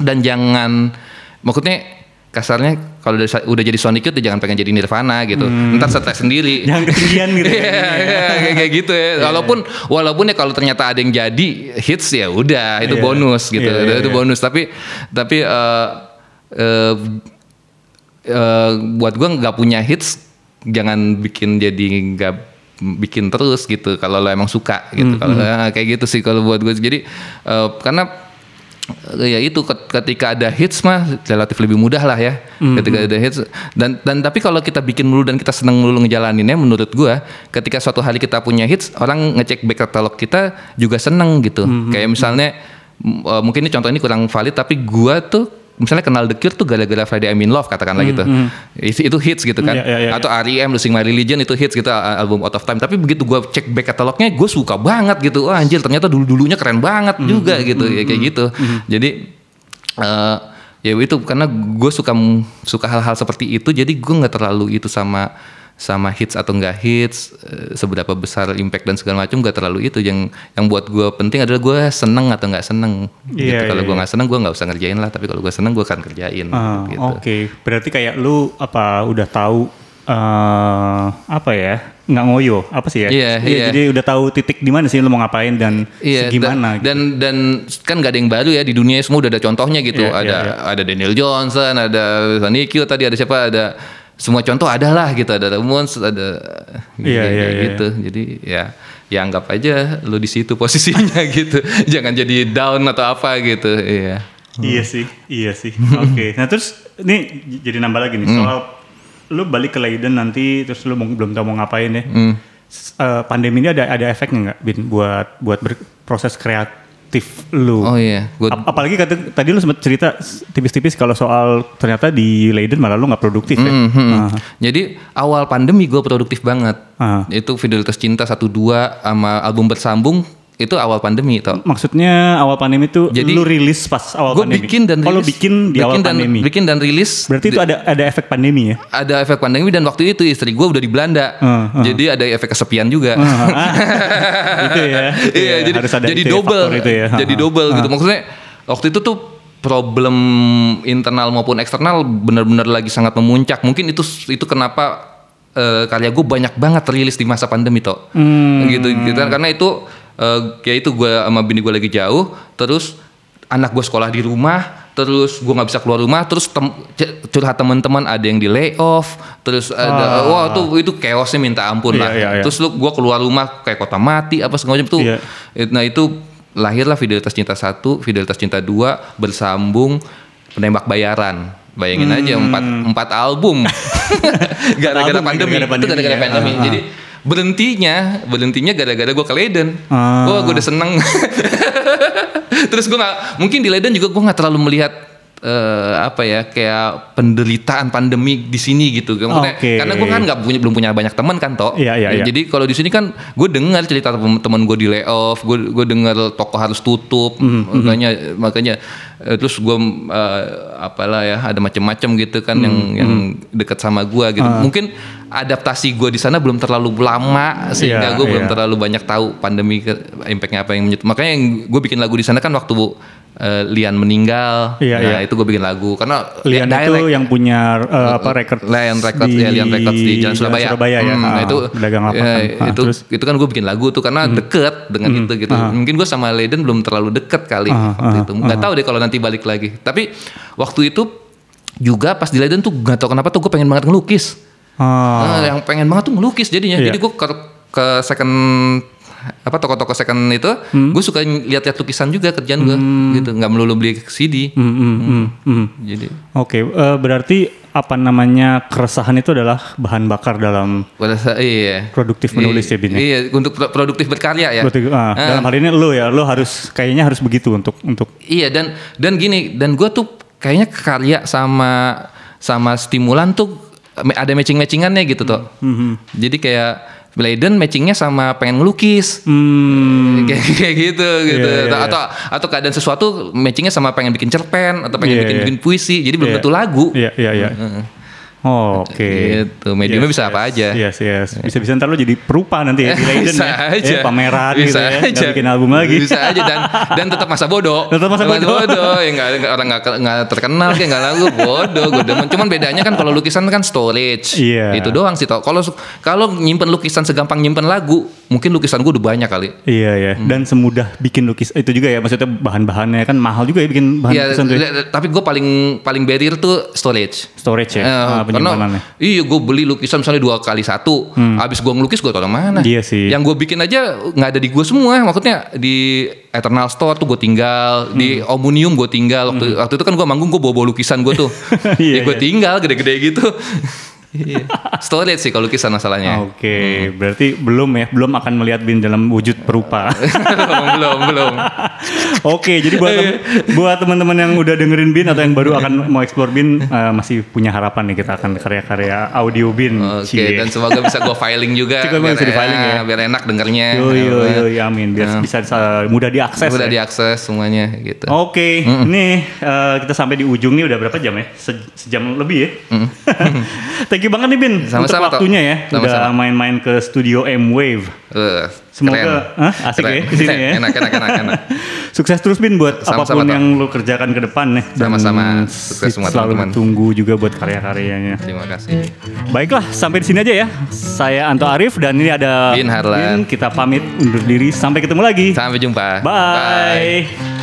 dan jangan maksudnya kasarnya kalau udah, udah jadi Sonic Youth ya jangan pengen jadi Nirvana gitu ntar stres sendiri Jangan ketinggian gitu ya. Iya, iya, kayak kayak gitu ya. Walaupun walaupun ya kalau ternyata ada yang jadi hits ya udah itu Iya. bonus gitu. Iya, iya, itu iya. bonus tapi tapi eh eh, eh, buat gua nggak punya hits jangan bikin jadi nggak bikin terus gitu kalau lo emang suka gitu. Kalau eh, kayak gitu sih kalau buat gue. Jadi eh, karena Eh, ya itu ket- ketika ada hits mah relatif lebih mudah lah ya. Ketika ada hits dan dan tapi kalau kita bikin mulu dan kita seneng mulu ngejalaninnya menurut gua ketika suatu hari kita punya hits orang ngecek back catalog kita juga seneng gitu. Kayak misalnya m- eh, mungkin ini contoh ini kurang valid tapi gua tuh misalnya kenal The Cure tuh gara-gara Friday I'm in Love katakanlah gitu. itu, itu hits gitu kan. Iya, iya, iya, atau R.E.M. Losing My Religion itu hits gitu al- album Out of Time. Tapi begitu gua cek back catalognya gue suka banget gitu. Wah anjir ternyata dulu dulunya keren banget juga gitu ya kayak gitu. jadi eh ya itu karena gue suka suka hal-hal seperti itu jadi gue nggak terlalu itu sama sama hits atau enggak hits eh, seberapa besar impact dan segala macam nggak terlalu itu yang yang buat gue penting adalah gue seneng atau nggak seneng gitu Iya, kalau iya, gue nggak seneng gue nggak usah ngerjain lah tapi kalau gue seneng gue akan kerjain Ah, gitu Oke, berarti kayak lu apa udah tahu eh apa ya? Nggak ngoyo, apa sih ya? Iya, iya. Jadi udah tahu titik di mana sih lu mau ngapain dan Iya, gimana? dan, dan dan kan gak ada yang baru ya di dunia semua udah ada contohnya gitu. Iya, ada iya, ada Daniel Johnson, ada Sonny Q tadi ada siapa ada semua contoh ada lah gitu, ada Ramones, ada Iya, iya, iya. gitu. Jadi ya ya anggap aja lu di situ posisinya gitu. Jangan jadi down atau apa gitu. Iya. Iya sih, iya sih. Oke. Nah terus ini jadi nambah lagi nih Hmm. soal lu balik ke Leiden nanti terus lu mau- belum tahu mau ngapain ya. Hmm. Eh, pandemi ini ada ada efeknya nggak bin buat buat berproses kreatif lu? Oh iya, gua Ap- apalagi kata, tadi lu sempat cerita tipis-tipis kalau soal ternyata di Leiden malah lu nggak produktif ya. Hmm, hmm. Ah. Jadi awal pandemi gue produktif banget. Ah. Itu Fidelitas Cinta 1 2 sama album bersambung itu awal pandemi tau. Maksudnya awal pandemi itu Jadi, lu rilis pas awal Gue pandemi. bikin dan Oh, lu rilis. bikin di awal dan, pandemi. Bikin dan rilis. Berarti itu ada ada efek pandemi ya? ada efek pandemi dan waktu itu istri gue udah di Belanda. Hmm, hmm. Jadi ada efek kesepian juga. Ah, itu ya. itu Iya, ya. jadi Harus ada jadi itu ya, double. faktor itu ya. Jadi Ah, double ah. gitu. Maksudnya waktu itu tuh problem internal maupun eksternal benar-benar lagi sangat memuncak. Mungkin itu itu kenapa eh, karya gue banyak banget rilis di masa pandemi toh. Hmm. Gitu, gitu kan. karena itu eh, kayak itu gue sama bini gue lagi jauh, terus anak gue sekolah di rumah, terus gue nggak bisa keluar rumah, terus tem- curhat teman-teman ada yang di layoff, terus ada Ah. wah tuh itu chaosnya minta ampun Iya, lah. iya, iya. Terus lu gue keluar rumah kayak kota mati apa segala macam tuh. Iya. Nah itu lahirlah Fidelitas Cinta 1, Fidelitas Cinta 2 bersambung penembak bayaran. Bayangin aja empat, empat album gara-gara album pandemi. gara-gara Itu gara-gara pandemi, ya. pandemi. Ah, ah. Jadi berhentinya, berhentinya gara-gara gue ke Leiden. Ah. Wah gue udah seneng. Terus gue nggak mungkin di Leiden juga gue nggak terlalu melihat eh, apa ya kayak penderitaan pandemi di sini gitu. Maksudnya, Oke. Karena gue kan nggak punya belum punya banyak teman kan toh. Iya, iya, iya. Jadi kalau di sini kan gue dengar cerita teman gue di layoff, gue gue dengar toko harus tutup, Mhm, makanya makanya eh, terus gue eh, apalah ya ada macam-macam gitu kan yang Mhm, yang dekat sama gue gitu. Mungkin adaptasi gue di sana belum terlalu lama sehingga Iya, gue belum iya. terlalu banyak tahu pandemi impactnya apa yang menyet- makanya yang gue bikin lagu di sana kan waktu eh, Lian meninggal, Iya, nah iya. itu gue bikin lagu karena Lian ya, itu yang punya eh, apa record Lion Records ya Lion Records di Jalan Surabaya. Surabaya ya. Hmm, Ah, itu pedagang lapak ya, kan. Ah, itu terus? itu kan gue bikin lagu tuh karena deket dengan itu gitu. Mungkin gue sama Leiden belum terlalu deket kali Ah, waktu ah, itu. Nggak tahu deh kalau nanti balik lagi. Tapi waktu itu juga pas di Leiden tuh nggak tahu kenapa tuh gue pengen banget ngelukis. Ah, Nah, yang pengen banget tuh ngelukis jadinya. Iya. Jadi gue ke, ke second apa toko-toko second itu, Hmm. gue suka lihat-lihat lukisan juga kerjaan gue gitu. Nggak melulu beli CD. hmm, hmm, hmm, hmm. Jadi Oke, eh, berarti apa namanya keresahan itu adalah bahan bakar dalam pada saat iya. produktif menulis ya Bin? ya? Iya, untuk pro- produktif berkarya ya. Berarti, ah, Ah. dalam hal ini lo ya, lo harus kayaknya harus begitu untuk untuk Iya dan dan gini dan gue tuh kayaknya karya sama sama stimulan tuh ada matching matchingannya gitu tuh. Jadi kayak Leiden matchingnya sama pengen ngelukis. hmm, Kayak, kayak gitu gitu Iya, iya, atau atau keadaan sesuatu matchingnya sama pengen bikin cerpen atau pengen Iya, bikin iya. bikin puisi jadi belum Iya. tentu lagu Iya, iya, iya. Oh, Oke. Gitu, mediumnya bisa apa aja. Yes, yes. Bisa-bisa ntar lo jadi perupa nanti ya di Leiden bisa ya. aja Ya, pameran bisa gitu ya. aja. Nggak bikin album lagi. bisa aja dan dan tetap masa bodoh Tetap masa bodoh. ya nggak nggak- orang nggak nggak terkenal kayak nggak lagu bodoh gue demen cuman bedanya kan kalau lukisan kan storage Iya. itu doang sih tau kalau kalau nyimpen lukisan segampang nyimpen lagu mungkin lukisan gue udah banyak kali. Iya ya. Dan semudah bikin lukis itu juga ya. Maksudnya bahan-bahannya kan mahal juga ya bikin bahan Iya, lukisan ya. li- tapi gue paling paling barrier tuh storage. Storage ya. Eh, ah, karena iya gue beli lukisan misalnya dua kali satu, habis gue ngelukis gue tau mana. Iya sih. Yang gue bikin aja nggak ada di gue semua, maksudnya di Eternal Store tuh gue tinggal, di Hmm. Omnium gue tinggal. Waktu, waktu itu kan gue manggung gue bawa bawa lukisan gue tuh, Iya, ya gue iya. tinggal gede-gede gitu. Iya. storage sih kalau lukisan masalahnya. Oke, berarti belum ya, belum akan melihat Bin dalam wujud perupa. belum belum belum. Oke, jadi buat tem- buat teman-teman yang udah dengerin Bin atau yang baru akan mau explore Bin eh, masih punya harapan nih kita akan karya-karya audio Bin. Oke, Cie. dan semoga bisa gue filing juga. Juga bisa di-filing ya. Biar enak dengernya. Yo yo yo, yo, amin biar bisa bisa mudah diakses. Udah ya. diakses semuanya gitu. Oke, nih eh, kita sampai di ujung nih udah berapa jam ya? Se- sejam lebih ya. Thank you banget nih Bin untuk Sama-sama, Tok. waktunya ya. Udah Sama-sama. main-main ke studio M Wave. Eh, Semoga keren. Hah? asik Keren. ya di sini ya. Enak, enak, enak, enak. Sukses terus Bin buat Sama-sama, apa pun Tok. yang lu kerjakan ke depan nih. Dan Sama-sama. Sukses semua selalu teman-teman. tunggu juga buat karya-karyanya. Terima kasih. Baiklah, sampai di sini aja ya. Saya Anto Arif dan ini ada Bin Harlan. Bin. Kita pamit undur diri. Sampai ketemu lagi. Sampai jumpa. Bye.